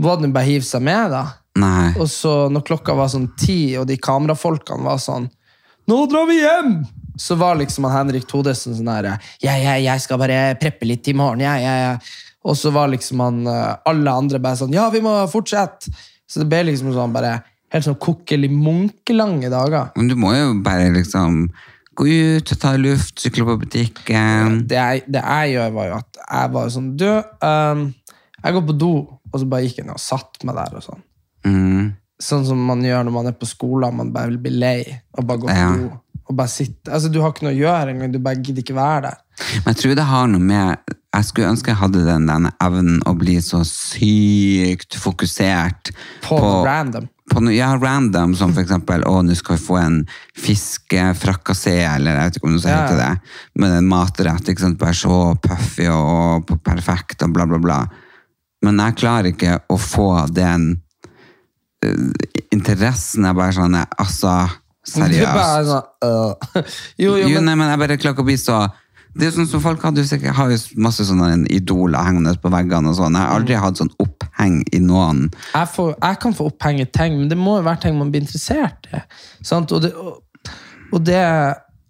var det bare å hive seg med, da. Nei. Og så når klokka var sånn ti, og de kamerafolkene var sånn Nå drar vi hjem! Så var liksom han Henrik Todesen sånn her jeg, jeg, jeg skal bare preppe litt i morgen, jeg, jeg. Og så var liksom han eh, alle andre bare sånn Ja, vi må fortsette! Så det ble liksom sånn bare helt sånn kokkelig munkelange dager. Men du må jo bare liksom gå ut ta luft, sykle på butikken. Det jeg, det jeg gjør, var jo at jeg var sånn Du, um, jeg går på do. Og så bare gikk jeg ned og satt meg der og sånn. Mm. Sånn som man gjør når man er på skolen, man bare vil bli lei og bare gå på Ja. do. Og bare sitte. Altså, du har ikke noe å gjøre engang, du bare gidder ikke være der. Men jeg tror det har noe med Jeg skulle ønske jeg hadde den denne evnen å bli så sykt fokusert På, random. på noe ja, random, som for eksempel å, nå skal vi få en fiskefrakassé, eller jeg vet ikke om det så Ja. heter det, Med en matrett, ikke sant, bare så puffy og, og perfekt og bla bla bla. Men jeg klarer ikke å få den eh, interessen, jeg bare sånn, altså, Du seriøst. øh. (laughs) Jo, jo, men nei, men jeg bare klarer ikke å bli så Det er sånn som Folk hadde sikkert, har jo masse sånne idoler hengende på veggene. og sånn. Jeg har aldri Mm. hatt sånn oppheng i noen. jeg, får, jeg kan få oppheng i ting, men det må jo være ting man blir interessert i. Sant? Og det, og, og det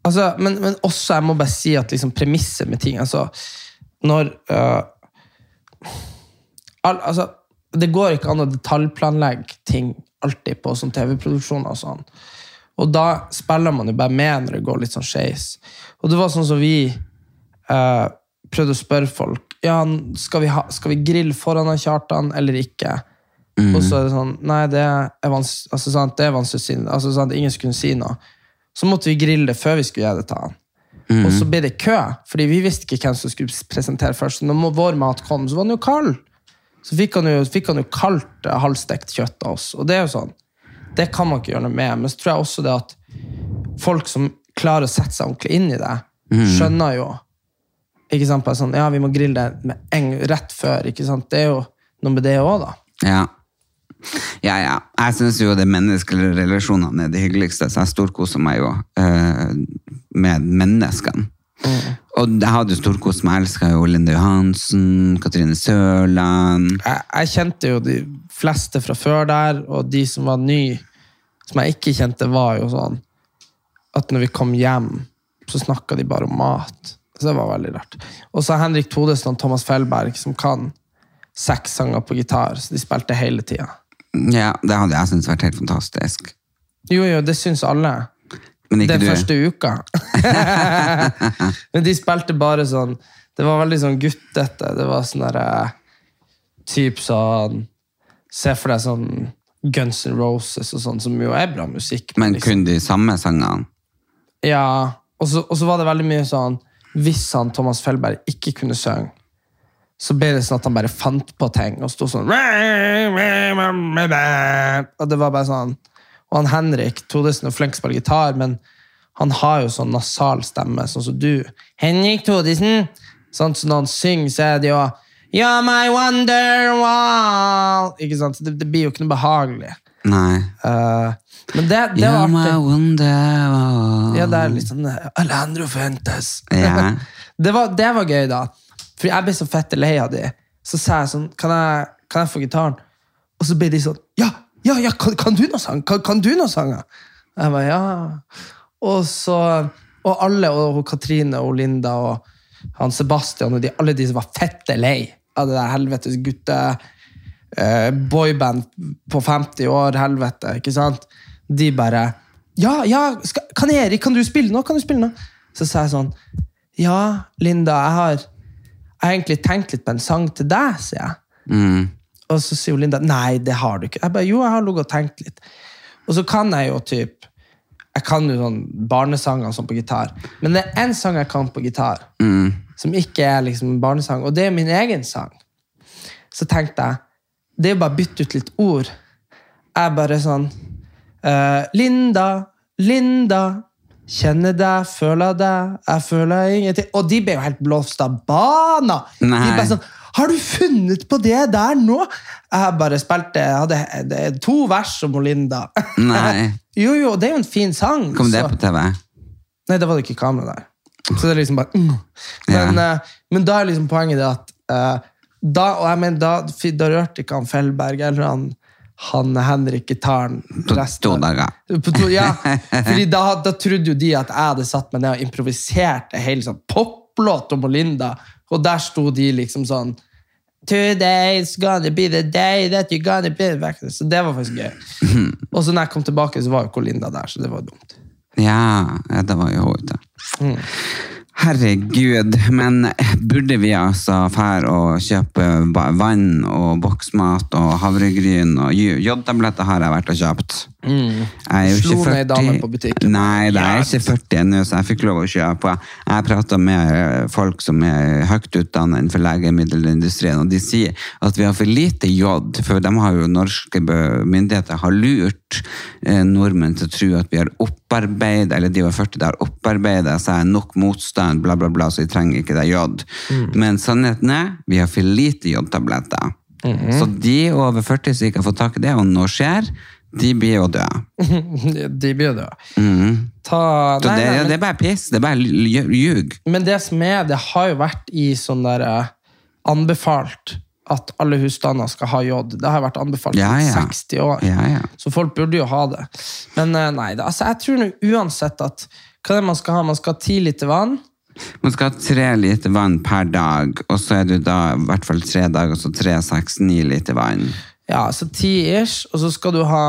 altså, men, men også, jeg må bare si at liksom, premisset med ting altså, Når uh, al, altså, Det går ikke an å detaljplanlegge ting alltid på sånn TV-produksjoner og sånn. Og da spiller man jo bare med når det går litt sånn skeis. Og det var sånn som vi eh, prøvde å spørre folk ja, skal vi, ha, skal vi grille foran han Kjartan eller ikke. Og så er det sånn Nei, det er, vanskelig altså, sant, det er vanskelig å si. Altså, sant, ingen skulle si noe. Så måtte vi grille det før vi skulle gjøre det til han. Og så ble det kø, fordi vi visste ikke hvem som skulle presentere først. Når vår mat kom, så var den jo kald. Så fikk han jo, fikk han jo kaldt eh, halvstekt kjøtt av oss. Og det er jo sånn. Det kan man ikke gjøre noe med. Men så tror jeg også det at folk som klarer å sette seg ordentlig inn i det, skjønner jo ikke sant, bare sånn, Ja, vi må grille det med en, rett før. ikke sant? Det er jo noe med det òg, da. Ja. Ja, ja. Jeg syns jo de menneskelige relasjonene er det hyggeligste, så jeg storkoser meg jo eh, med menneskene. Og jeg hadde jo storkost meg. Jeg elska jo Linda Johansen, Katrine Sørland. jeg, jeg kjente jo de fleste fra før der, og de som var nye, som jeg ikke kjente, var jo sånn at når vi kom hjem, så snakka de bare om mat. Så det var veldig rart. Og så Henrik Thodesen og Thomas Fellberg, som kan seks sanger på gitar, så de spilte hele tida. Ja, det hadde jeg syntes vært helt fantastisk. Jo, jo, det syns alle. Men Den du. første uka. (laughs) Men de spilte bare sånn Det var veldig sånn guttete. Det var sånn derre Typ sånn Se for deg sånn Guns N' Roses og sånn, som jo er bra musikk. Men liksom, kun de samme sangene? Ja, og så var det veldig mye sånn Hvis han Thomas Felberg ikke kunne synge, så ble det sånn at han bare fant på ting og sto sånn Og det var bare sånn Og han Henrik Todesen er flink til å spille gitar, men han har jo sånn nasal stemme, sånn som du. Henrik Todesen! Sånn, så når han synger, så er det jo You're my wonderwall! Ikke sant? Det, det blir jo ikke noe behagelig. Nei. Uh, men det, det You're my wonder wonderwall. Ja, det er litt sånn eh, Alejandro Fuentes. Ja. (laughs) det, var, det var gøy, da. For jeg ble så fette lei av de. Så sa jeg sånn Kan jeg, kan jeg få gitaren? Og så ble de sånn Ja, ja, ja, kan, kan du noe sang? Kan, kan du noe sanger? Jeg bare, ja. Og så Og alle, og Katrine og Linda og han Sebastian og de, alle de som var fette lei av det der helvetes gutte eh, boyband på 50 år, helvete, ikke sant? De bare Ja, ja, skal, kan Erik, kan du spille nå? Kan du spille nå? Så sa jeg sånn Ja, Linda, jeg har, jeg har egentlig tenkt litt på en sang til deg, sier jeg. Mm. Og så sier Linda nei, det har du ikke. Jeg bare, jo, jeg har ligget og tenkt litt. Og så kan jeg jo typ Jeg kan jo sånn barnesanger sånn på gitar. Men det er én sang jeg kan på gitar, Mm. som ikke er liksom barnesang, og det er min egen sang. Så tenkte jeg det er jo bare å bytte ut litt ord. Jeg bare sånn uh, Linda, Linda, kjenner deg, føler deg, jeg føler ingenting. Og de ble jo helt blåst av bana! De ble bare sånn Har du funnet på det der nå? Jeg bare spilte jeg hadde det er to vers om Linda. Nei. (laughs) jo, jo, det er jo en fin sang. Kom det så- på TV? Nei, da var det ikke kamera der. Så det er liksom bare mm. men, eh, men da er liksom poenget det at uh, da, og jeg mener, da, da rørte ikke han Fellberg eller han, han Henrik gitaren På to dager. På to, ja, (laughs) fordi da, da trodde jo de at jeg hadde satt meg ned og improvisert en hel sånn poplåt om Olinda, og der sto de liksom sånn Today's gonna be the day that you're gonna be back. Så det var faktisk gøy. (laughs) Og så når jeg kom tilbake, så var jo ikke der, så det var dumt. Ja, det var jo hun ute. Mm. Herregud, men burde vi altså fære og kjøpe vann og boksmat og havregryn og jodtabletter har jeg vært og kjøpt. Jeg er jo Mm. Slo ned damen på butikken. Nei, det er ikke 40 ennå, så jeg fikk lov å kjøpe. Jeg har pratet med folk som er høyt utdannet innenfor legemiddelindustrien, og de sier at vi har for lite jod, for de har jo norske myndigheter har lurt eh, nordmenn til å tro at vi har opparbeidet, eller de var 40, de har opparbeidet seg nok motstand, bla bla bla, så vi trenger ikke det jod. Men sannheten er, vi har for lite jodtabletter. Så de over 40 som ikke har fått tak i det, og nå skjer, de blir jo døde. (laughs) De blir det. Ta, Så nei, det, nei, men, det er bare piss, det er bare ljug. men det som er, det har jo vært i sånn der eh, anbefalt at alle husstander skal ha jod. Det har vært anbefalt i Ja, ja. 60 år. Ja, ja. Så folk burde jo ha det. Men eh, nei, det, altså, jeg tror nå uansett at hva er det man skal ha? Man skal ha ti liter vann. Man skal ha tre liter vann per dag, og så er du da i hvert fall tre dager, så tre, seks, ni liter vann. Ja, så ti ish. Og så skal du ha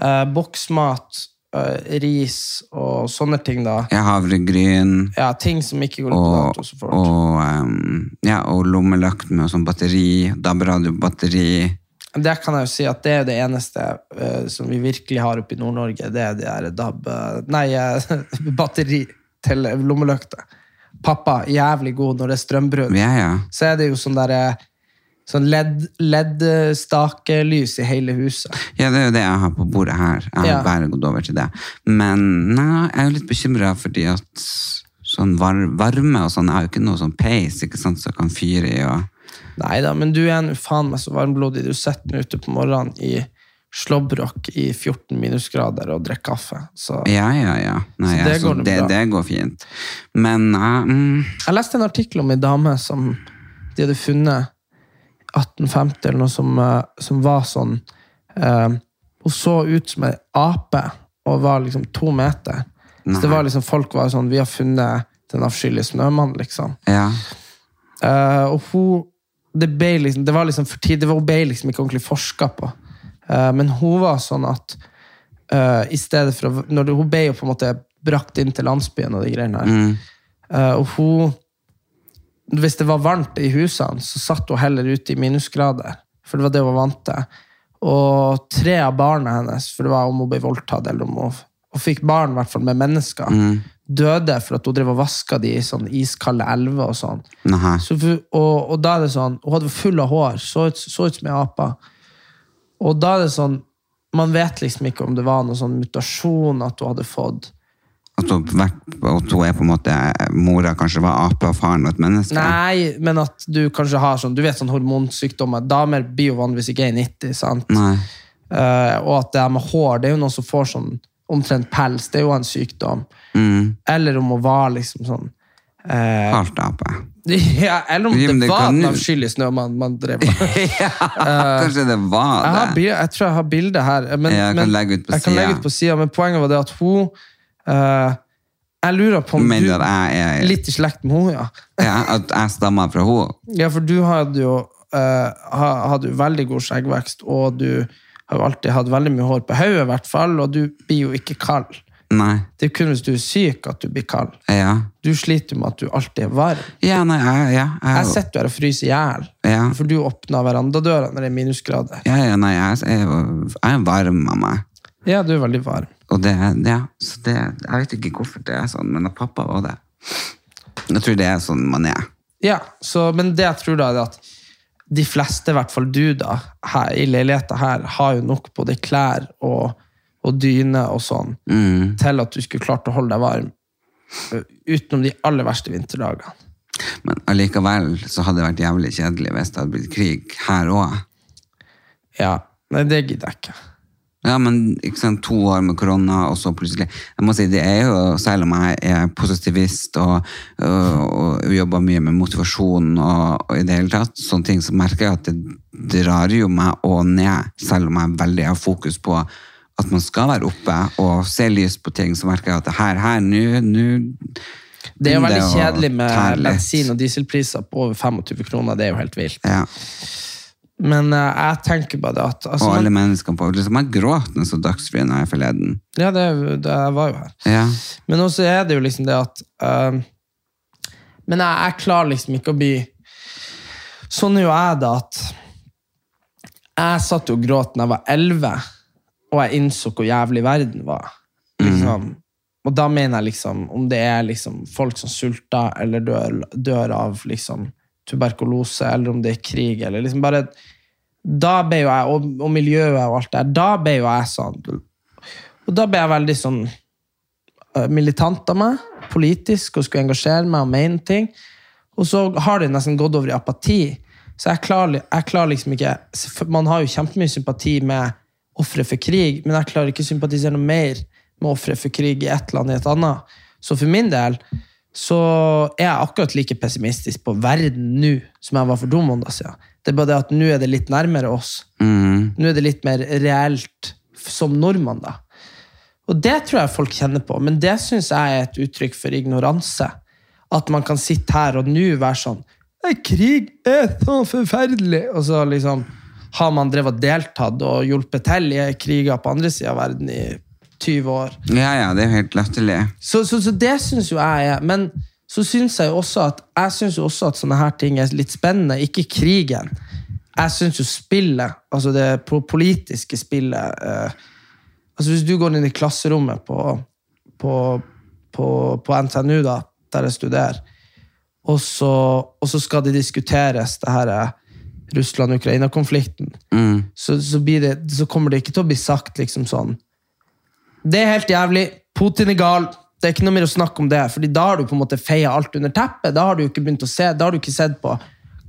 eh, boksmat, eh, ris og sånne ting, da. Ja, havregryn, Ja, ting som ikke går ut på dato så fort. og, um, ja, og lommelykt med sånn batteri, DAB-radiobatteri. Det kan jeg jo si at det er det eneste eh, som vi virkelig har oppe i Nord-Norge. Det er det der DAB eh, Nei, eh, (laughs) batteri til lommelykter. Pappa, jævlig god når det er strømbrudd. Ja, ja. Så er det jo sånn derre Sånn LED-stakelys i hele huset. Ja, det er jo det jeg har på bordet her. Jeg har Ja. bare gått over til det. Men nei, jeg er jo litt bekymret fordi at sånn var varme og sånn, jeg har jo ikke noe sånn peis, ikke sant, som kan fyre i og... Nei da, men du er nå faen meg så varmblodig. Du sitter nå ute på morgenen i slåbrok i 14 minusgrader og drikker kaffe. Så Ja, ja, ja. Nei, Så det altså, går nå det, det går fint. Men uh, mm, Jeg leste en artikkel om ei dame som de hadde funnet 1850, eller noe som, eh, som var sånn eh, Hun så ut som ei ape og var liksom to meter. Så det var liksom, folk var sånn Vi har funnet den avskyelige snømannen, liksom. ja. Eh, og hun det, ble liksom, det var liksom for tid, det var, Hun ble liksom ikke ordentlig forska på. Eh, men hun var sånn at eh, i stedet for å, når det, Hun ble jo på en måte brakt inn til landsbyen og de greiene her. Mm. Eh, og hun Hvis det var varmt i husene, så satt hun heller ute i minusgrader. For det var det hun var vant til. Og tre av barna hennes, for det var om hun ble voldtatt eller om hun og fikk barn hvert fall med mennesker, døde for at hun drev og vaska de i sånn iskalde elver og sånn. Så, og, og da er det sånn, Hun hadde full av hår, så ut, så ut som ei ape. Og da er det sånn Man vet liksom ikke om det var noen sånn mutasjon at hun hadde fått. At hun, at hun er på en måte Mora kanskje var ape, og faren var et menneske? Nei, men at du kanskje har sånn Du vet sånn hormonsykdommer. Damer blir jo vanligvis ikke 1,90, sant? Eh, og at det her med hår, det er jo noen som får sånn omtrent pels. Det er jo en sykdom. Mm. Eller om hun var liksom sånn uh, Halvt ape. (laughs) ja, Eller om Jim, det, det var den jo- avskyelige snø man, man drev (laughs) med. ja, kanskje det var Jeg, har, det. jeg tror jeg har bilde her. Men, jeg kan men, legge ut på siden, Men poenget var det at hun eh, Jeg lurer på om Mener du jeg er Litt i slekt med henne, ja. ja, At jeg stammer fra henne? Ja, for du hadde jo uh, hadde jo veldig god skjeggvekst, og du har jo alltid hatt veldig mye hår på hodet, i hvert fall, og du blir jo ikke kald. Nei. Det er kun hvis du er syk at du blir kald. Ja. Du sliter med at du alltid er varm. Ja, nei, jeg, ja, Jeg jeg, sitter her og fryser i hjel, Ja. for du åpna verandadøra når det er minusgrader. ja, ja, nei, jeg, jeg, jeg er varm av meg. Ja, du er veldig varm. Og det, ja, så det, jeg vet ikke hvorfor det er sånn, men at pappa var det. Jeg tror det er sånn man er. Ja, så, men det jeg tror da er at de fleste, i hvert fall du da, her, i leiligheten her, har jo nok både klær og, og dyne og sånn, Mm. til at du skulle klart å holde deg varm, utenom de aller verste vinterdagene. Men allikevel så hadde det vært jævlig kjedelig hvis det hadde blitt krig her òg. Ja, nei, det gidder jeg ikke. Ja, men sant, to år med korona, og så plutselig Jeg må si, det er jo, Selv om jeg er positivist og, og, og jobber mye med motivasjon og, og i det hele tatt, sånne ting, så merker jeg at det drar jo meg og ned, selv om jeg veldig har fokus på at man skal være oppe og se lyst på ting, så merker jeg at her, her, nå Det er jo veldig det kjedelig med bensin- og dieselpriser på over 25 kroner. Det er jo helt vilt. Ja. Men uh, jeg tenker bare det at altså, Og alle menneskene på liksom, Jeg gråt når jeg så Dagsrevyen her forleden. Ja, det, det var jo her. Ja. Men også er det jo liksom det at uh, Men jeg, jeg klarer liksom ikke å bli Sånn er jo jeg, da, at Jeg satt jo og gråt da jeg var 11, og jeg innså hvor jævlig verden var. Liksom. Og da mener jeg liksom Om det er liksom folk som sulter eller dør, dør av liksom tuberkulose, eller om det er krig, eller liksom bare Da ble jo jeg, og, og miljøet og alt det der, da ble jo jeg sånn Og da ble jeg veldig sånn eh, militant av meg, politisk, og skulle engasjere meg og mene ting. Og så har det nesten gått over i apati. Så jeg klarer, jeg klarer liksom ikke Man har jo kjempemye sympati med ofre for krig, men jeg klarer ikke å sympatisere noe mer med ofre for krig i et land i et annet. Så for min del så er jeg akkurat like pessimistisk på verden nå som jeg var for to måneder siden. Det er bare det at nå er det litt nærmere oss. Mm. Nå er det litt mer reelt som nordmann, da. Og det tror jeg folk kjenner på, men det syns jeg er et uttrykk for ignoranse. At man kan sitte her og nå være sånn Krig er så forferdelig! Og så liksom har man drevet deltatt og hjulpet til i kriger på andre sida av verden i 20 år. ja, ja, det er helt latterlig. Så, så, så det syns jo jeg er Men så syns jeg jo også at Jeg synes jo også at sånne her ting er litt spennende. Ikke krigen. Jeg syns jo spillet, altså det politiske spillet eh, altså Hvis du går inn i klasserommet på, på, på, på NTNU, da, der jeg studerer, og så, og så skal det diskuteres det her eh, Russland-Ukraina-konflikten, Mm. så, så, så kommer det ikke til å bli sagt liksom sånn Det er helt jævlig. Putin er gal. Det er ikke noe mer å snakke om det, Fordi da har du på en måte feia alt under teppet. Da har du ikke begynt å se, da har du ikke sett på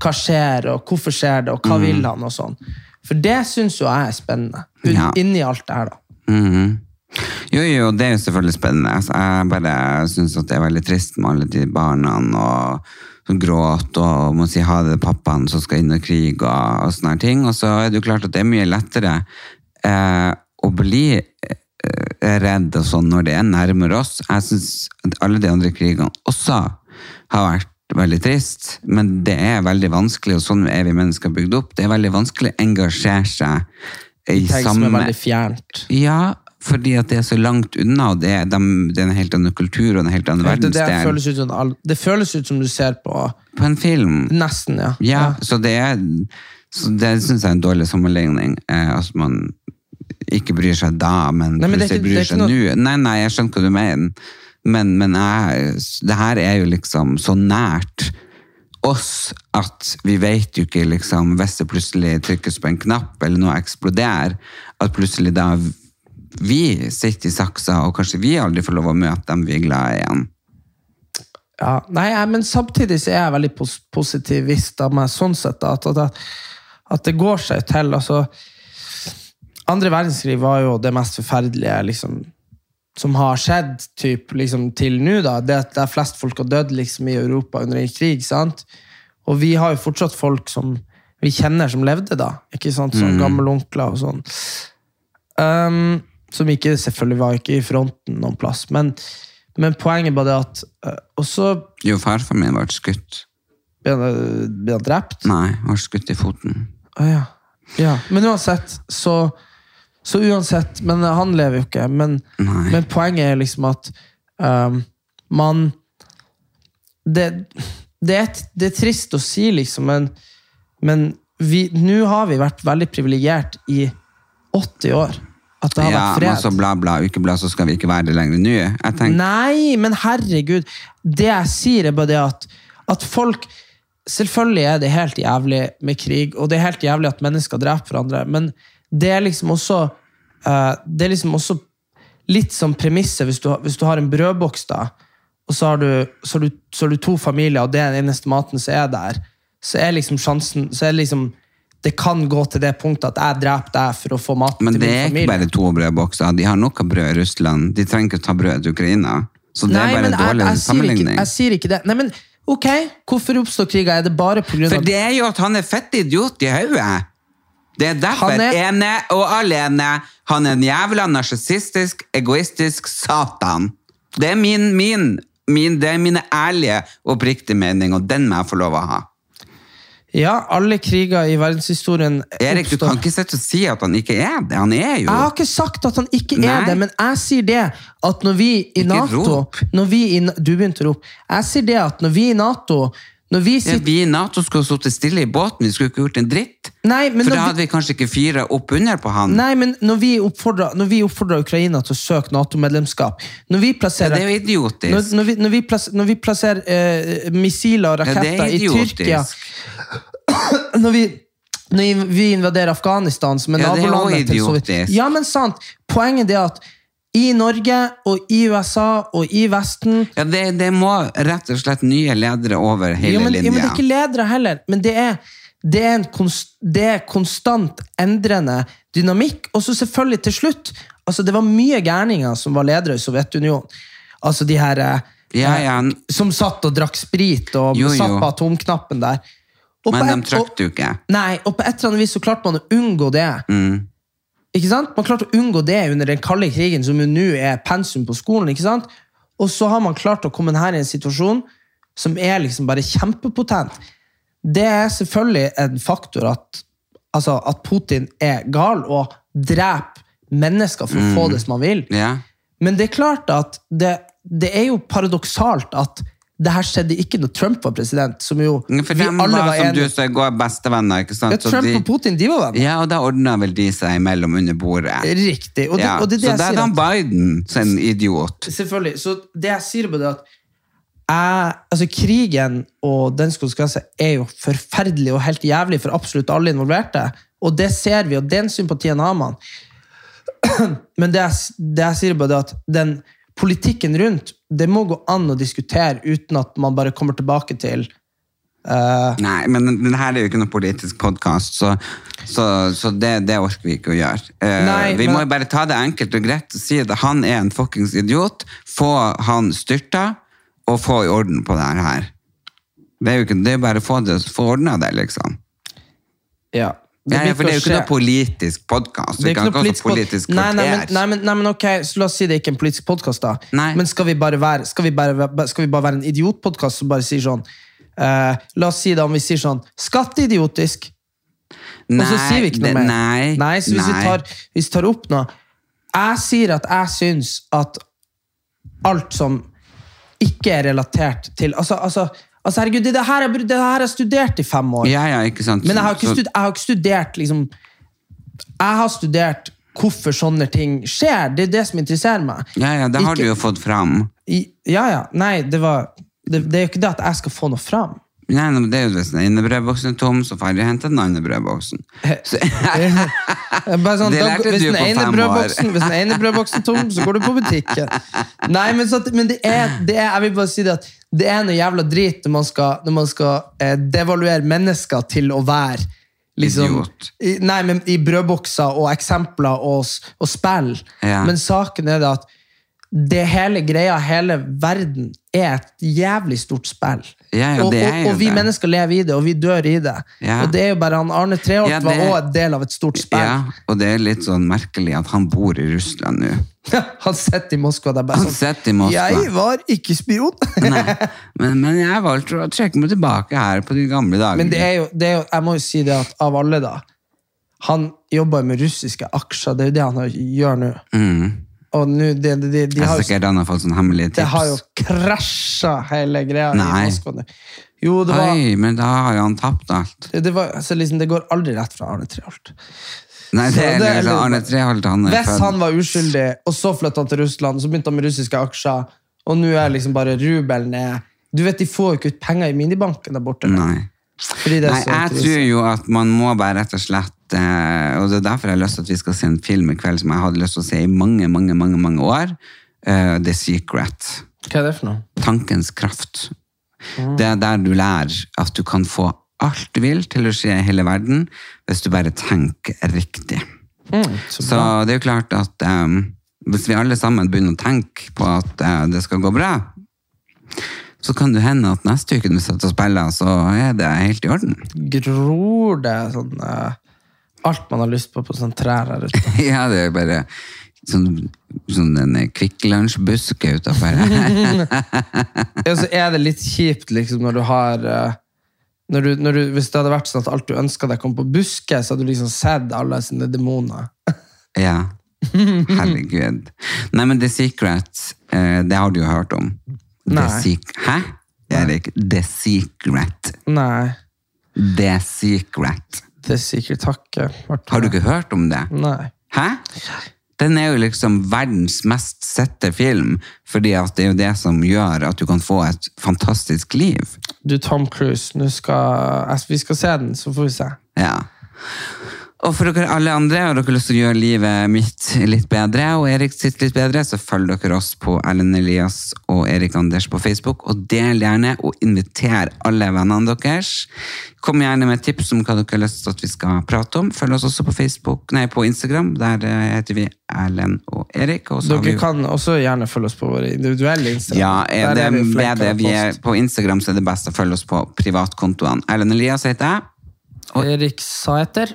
hva skjer, og hvorfor skjer det, og hva vil han, og sånn. For det syns jo jeg er spennende. Ja. Inni alt det her, da. Mhm. Jo, jo, det er jo selvfølgelig spennende. Altså, jeg bare syns at det er veldig trist med alle de barna og som gråter og må si ha det til pappaen som skal inn i krig og, og sånne ting. Og så er det jo klart at det er mye lettere eh, å bli redd og sånn når det er nærmere oss. Jeg syns alle de andre krigene også har vært veldig trist, men det er veldig vanskelig, og sånn er vi mennesker bygd opp. Det er veldig vanskelig å engasjere seg i Ting som samme er veldig fjernt. ja, fordi at det er så langt unna, og det er, de, det er en helt annen kultur og en helt annen Det, det, verdensdel. føles ut som, det føles ut som du ser på På en film. Nesten, ja. Ja, så det er så det syns jeg er en dårlig sammenligning. Eh, at man ikke bryr seg da, men, Nei, men plutselig ikke- bryr seg nå. noe- Nei, nei, jeg skjønner hva du mener. Men, men jeg, det her er jo liksom så nært oss at vi vet jo ikke liksom, hvis det plutselig trykkes på en knapp eller noe eksploderer, at plutselig da vi sitter i saksa, og kanskje vi aldri får lov å møte dem vi er glad i igjen. Ja, nei, men samtidig så er jeg veldig positivist av meg sånn sett. At, at, at det går seg til. altså Andre verdenskrig var jo det mest forferdelige liksom, som har skjedd typ, liksom, til nå. da, Det at der flest folk har dødd liksom, i Europa under en krig. sant? Og vi har jo fortsatt folk som vi kjenner som levde da. ikke sant? Sånn Gammelonkler og sånn. Um, som ikke selvfølgelig var ikke i fronten noen plass. Men, men poenget var det at uh, også Jo, farfar min ble skutt. ble han, drept. Nei, ble skutt i foten. Å, ja. ja. Men uansett, så Så uansett, men han lever jo ikke. Men, men poenget er liksom at um, man det, det, er, det er trist å si, liksom, men, men nå har vi vært veldig privilegert i 80 år. At det har Ja, vært fred. Ja, bla, bla, ikke bla, så skal vi ikke være det lenger nå. Tenker, Nei, men herregud. Det jeg sier, er bare det at, at folk Selvfølgelig er det helt jævlig med krig, og det er helt jævlig at mennesker dreper hverandre, men det er liksom også uh, Det er liksom også litt som premisset hvis, hvis du har en brødboks, da, og så har, du, så, har du, så har du to familier, og det er den eneste maten som er der, så er liksom sjansen så er liksom det kan gå til det punktet at jeg dreper deg for å få mat til min familie. men det er ikke bare to brødbokser. De har nok av brød i Russland. De trenger ikke ta brød til Ukraina. Så det Nei, er bare en dårlig jeg, jeg, sammenligning. ikke, jeg sier ikke det. Nei, men ok, hvorfor oppstår kriger? Er det bare grunn For det er jo at han er fett idiot i hodet. Det er derfor Han er- ene og alene. Han er en jævla narsissistisk, egoistisk satan. Det er min, min, min, det er mine ærlige, oppriktige mening, og den må jeg få lov å ha. Ja, alle kriger i verdenshistorien Erik, du kan ikke sitte og si at han ikke er det. Han er jo Jeg har ikke sagt at han ikke Nei. er det, men jeg sier det at når vi i Ikke Nato vi i, Du begynte å rope. Jeg sier det at når vi i Nato når vi ja, Vi i Nato skulle sittet stille i båten, vi skulle ikke gjort en dritt. Nei, men For da hadde vi kanskje ikke fyra opp under på han. Nei, men når vi oppfordrer, når vi oppfordrer Ukraina til å søke Nato-medlemskap Når vi plasserer Ja, det er jo idiotisk. Når, når, vi, når, vi plasserer, når vi plasserer eh, missiler og Ja, raketter er i. Tyrkia (coughs) når vi, når vi invaderer Afghanistan, som er Ja, det nabolandet til Sovjet. Ja, men sant. Poenget er at i Norge og i USA og i Vesten Ja, det, det må rett og slett nye ledere over hele ja, men, linja. Ja, men Det er ikke ledere heller, men det er, det er, en konst, det er konstant endrende dynamikk. Og så selvfølgelig til slutt altså Det var mye gærninger som var ledere i Sovjetunionen. Altså de her eh, Ja, ja. eh, som satt og drakk sprit og Jo, satt på atomknappen der. Og Men de trykte jo ikke. Nei, og på et eller annet vis så klarte man å unngå det. Mm. Ikke sant? Man klarte å unngå det under den kalde krigen, som jo nå er pensum på skolen. ikke sant? Og så har man klart å komme her i en situasjon som er liksom bare kjempepotent. Det er selvfølgelig en faktor at, altså, at Putin er gal og dreper mennesker for å få det som han vil. Yeah. Men det er klart at det, det er jo paradoksalt at det her skjedde ikke når Trump var president, som jo For vi de var, alle var som du enige sa, går bestevenner, ikke sant? ja, Så Trump de, og Putin de var venner. ja, og da ordna vel de seg imellom under bordet. Riktig. Og det, Ja, og det det så det er da Biden som idiot. Selvfølgelig. Så det jeg sier på det, at jeg, altså krigen og dens konsekvenser er jo forferdelig og helt jævlig for absolutt alle involverte. Og det ser vi, og den sympatien har man. (clears throat) Men det jeg, det jeg sier det, er at den politikken rundt, det må gå an å diskutere uten at man bare kommer tilbake til Uh, Nei, men den her er jo ikke noen politisk podkast, så, så, så det, det orker vi ikke å gjøre. Uh, Nei, vi men- må jo bare ta det enkelt og greit og si at han er en fuckings idiot. Få han styrta, og få i orden på det her. Det er jo ikke, det er bare å få, det- få ordna det, liksom. Ja. Ja, ja, for det er jo ikke noe politisk podkast. Det nei, nei, men, nei, nei, men ok, så La oss si det er ikke en politisk podkast, da. Nei. Men skal vi bare være, skal vi bare, skal vi bare være en idiotpodkast som bare sier sånn eh, La oss si det om vi sier sånn Skatteidiotisk! Og så sier vi ikke noe det- mer. Nei, så hvis vi, tar, hvis vi tar opp noe Jeg sier at jeg syns at alt som ikke er relatert til Altså, altså, altså herregud, det, det, her, det her har jeg studert i fem år. Ja, ja, ikke sant. Men jeg har ikke, Så- stud, jeg har ikke studert liksom Jeg har studert hvorfor sånne ting skjer. Det er det som interesserer meg. Ja, ja, det har Ikke- du jo fått fram. I, ja, ja. Nei, det var det, det er jo ikke det at jeg skal få noe fram. Nei, men det er jo hvis den ene brødboksen er tom, så får jeg hente den andre brødboksen. (laughs) Så, (laughs) sånn, Det lærte da, du på fem år. hvis den ene brødboksen er tom, så går du på butikken. Nei, men, så, men det, er, det er Jeg vil bare si det at det er noe jævla drit når man skal, når man skal eh, devaluere mennesker til å være liksom, i, Nei, men i brødbokser og eksempler og, og spill. Ja. Men saken er det at det hele greia, hele verden, er et jævlig stort spill. Ja, og, det og, og vi det. mennesker lever i det, og vi dør i det. Ja. Og det er jo bare han Arne Treholt Ja, var òg en del av et stort spill. ja, og det er litt sånn merkelig at han bor i Russland nå. (laughs) Han sitter i Moskva. Det er bare Han sånn, i Moskva. Jeg var ikke spion! (laughs) Men, men jeg valgte å trekke meg tilbake her på de gamle dager. Men det er, jo, det er jo, jeg må jo si det at av alle, da Han jobber med russiske aksjer, det er jo det han gjør nå. mm. Og nå, de, de, de, de har er sikkert han har fått sånne hemmelige tips. Det har jo krasja hele greia Nei. i Moskva nå. Jo, det var, Oi, men da har jo han tapt alt. det, det, var altså liksom, det går aldri rett fra Arne Treholt. Nei, det det er liksom Arne Treholt, han er Hvis født han var uskyldig, og så flytta han til Russland, så begynte han med russiske aksjer, og nå er liksom bare rubelen ned Du vet, De får jo ikke ut penger i minibanken der borte. Nei. Nei, jeg tror jo at man må bare rett og slett eh, Og det er derfor jeg har lyst til at vi skal se en film i kveld som jeg hadde lyst til å se i mange, mange, mange, mange år. Uh, The Secret. Hva er det for noe? Tankens kraft. Mm. Det er der du lærer at du kan få alt du vil til å skje i hele verden, hvis du bare tenker riktig. Mm, så Så det er jo klart at um, hvis vi alle sammen begynner å tenke på at uh, det skal gå bra, så kan det hende at neste uke når vi sitter og spiller, så er det helt i orden. gror det sånn eh, Alt man har lyst på på sånn trær her ute. (laughs) Ja, det er bare sånn, sånn en Kvikk Lunsj-buske utafor. (laughs) Ja, så er det litt kjipt liksom når du har eh, når du, når du, Hvis det hadde vært sånn at alt du ønska deg, kom på buske, så hadde du liksom sett alle sine demoner. (laughs) ja. Herregud. Nei, men The Secret, eh, det har du jo hørt om. Nei. Hæ? Erik, The Secret. Nei. The Secret. Det er sikkert takket. Har du ikke hørt om det? Nei. Hæ? Den er jo liksom verdens mest sette film, fordi at det er jo det som gjør at du kan få et fantastisk liv. Du, Tom Cruise, skal altså, Vi skal se den, så får vi se. Ja. Og for dere alle andre, har dere lyst til å gjøre livet mitt litt bedre, og Erik sitt litt bedre, så følg dere oss på Ellen Elias og Erik Anders på Facebook, og del gjerne, og inviter alle vennene deres. Kom gjerne med tips om hva dere har lyst til at vi skal prate om. Følg oss også på Facebook, nei, på Instagram, der eh, heter vi Erlend og Erik. Og så har Dere vi kan også gjerne følge oss på våre individuelle Instagram. ja, er Der det, vi ved det vi er på Instagram, så er det best å følge oss på privatkontoene. Erlend Elias heter jeg. Erik Saeter.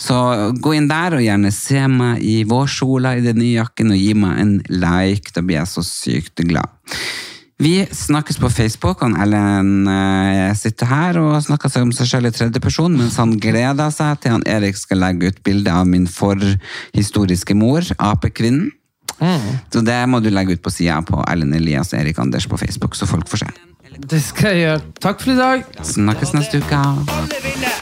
Så gå inn der og gjerne se meg i vårsola i den nye jakken og gi meg en like. Da blir jeg så sykt glad. Vi snakkes på Facebook. Han Ellen eh, sitter her og snakker seg om seg selv i tredjeperson, mens han gleder seg til han Erik skal legge ut bilde av min forhistoriske mor, apekvinnen. Så det må du legge ut på sida på Ellen Elias og Erik Anders på Facebook, så folk får se. Det skal jeg gjøre. Takk for i dag. Snakkes neste uke.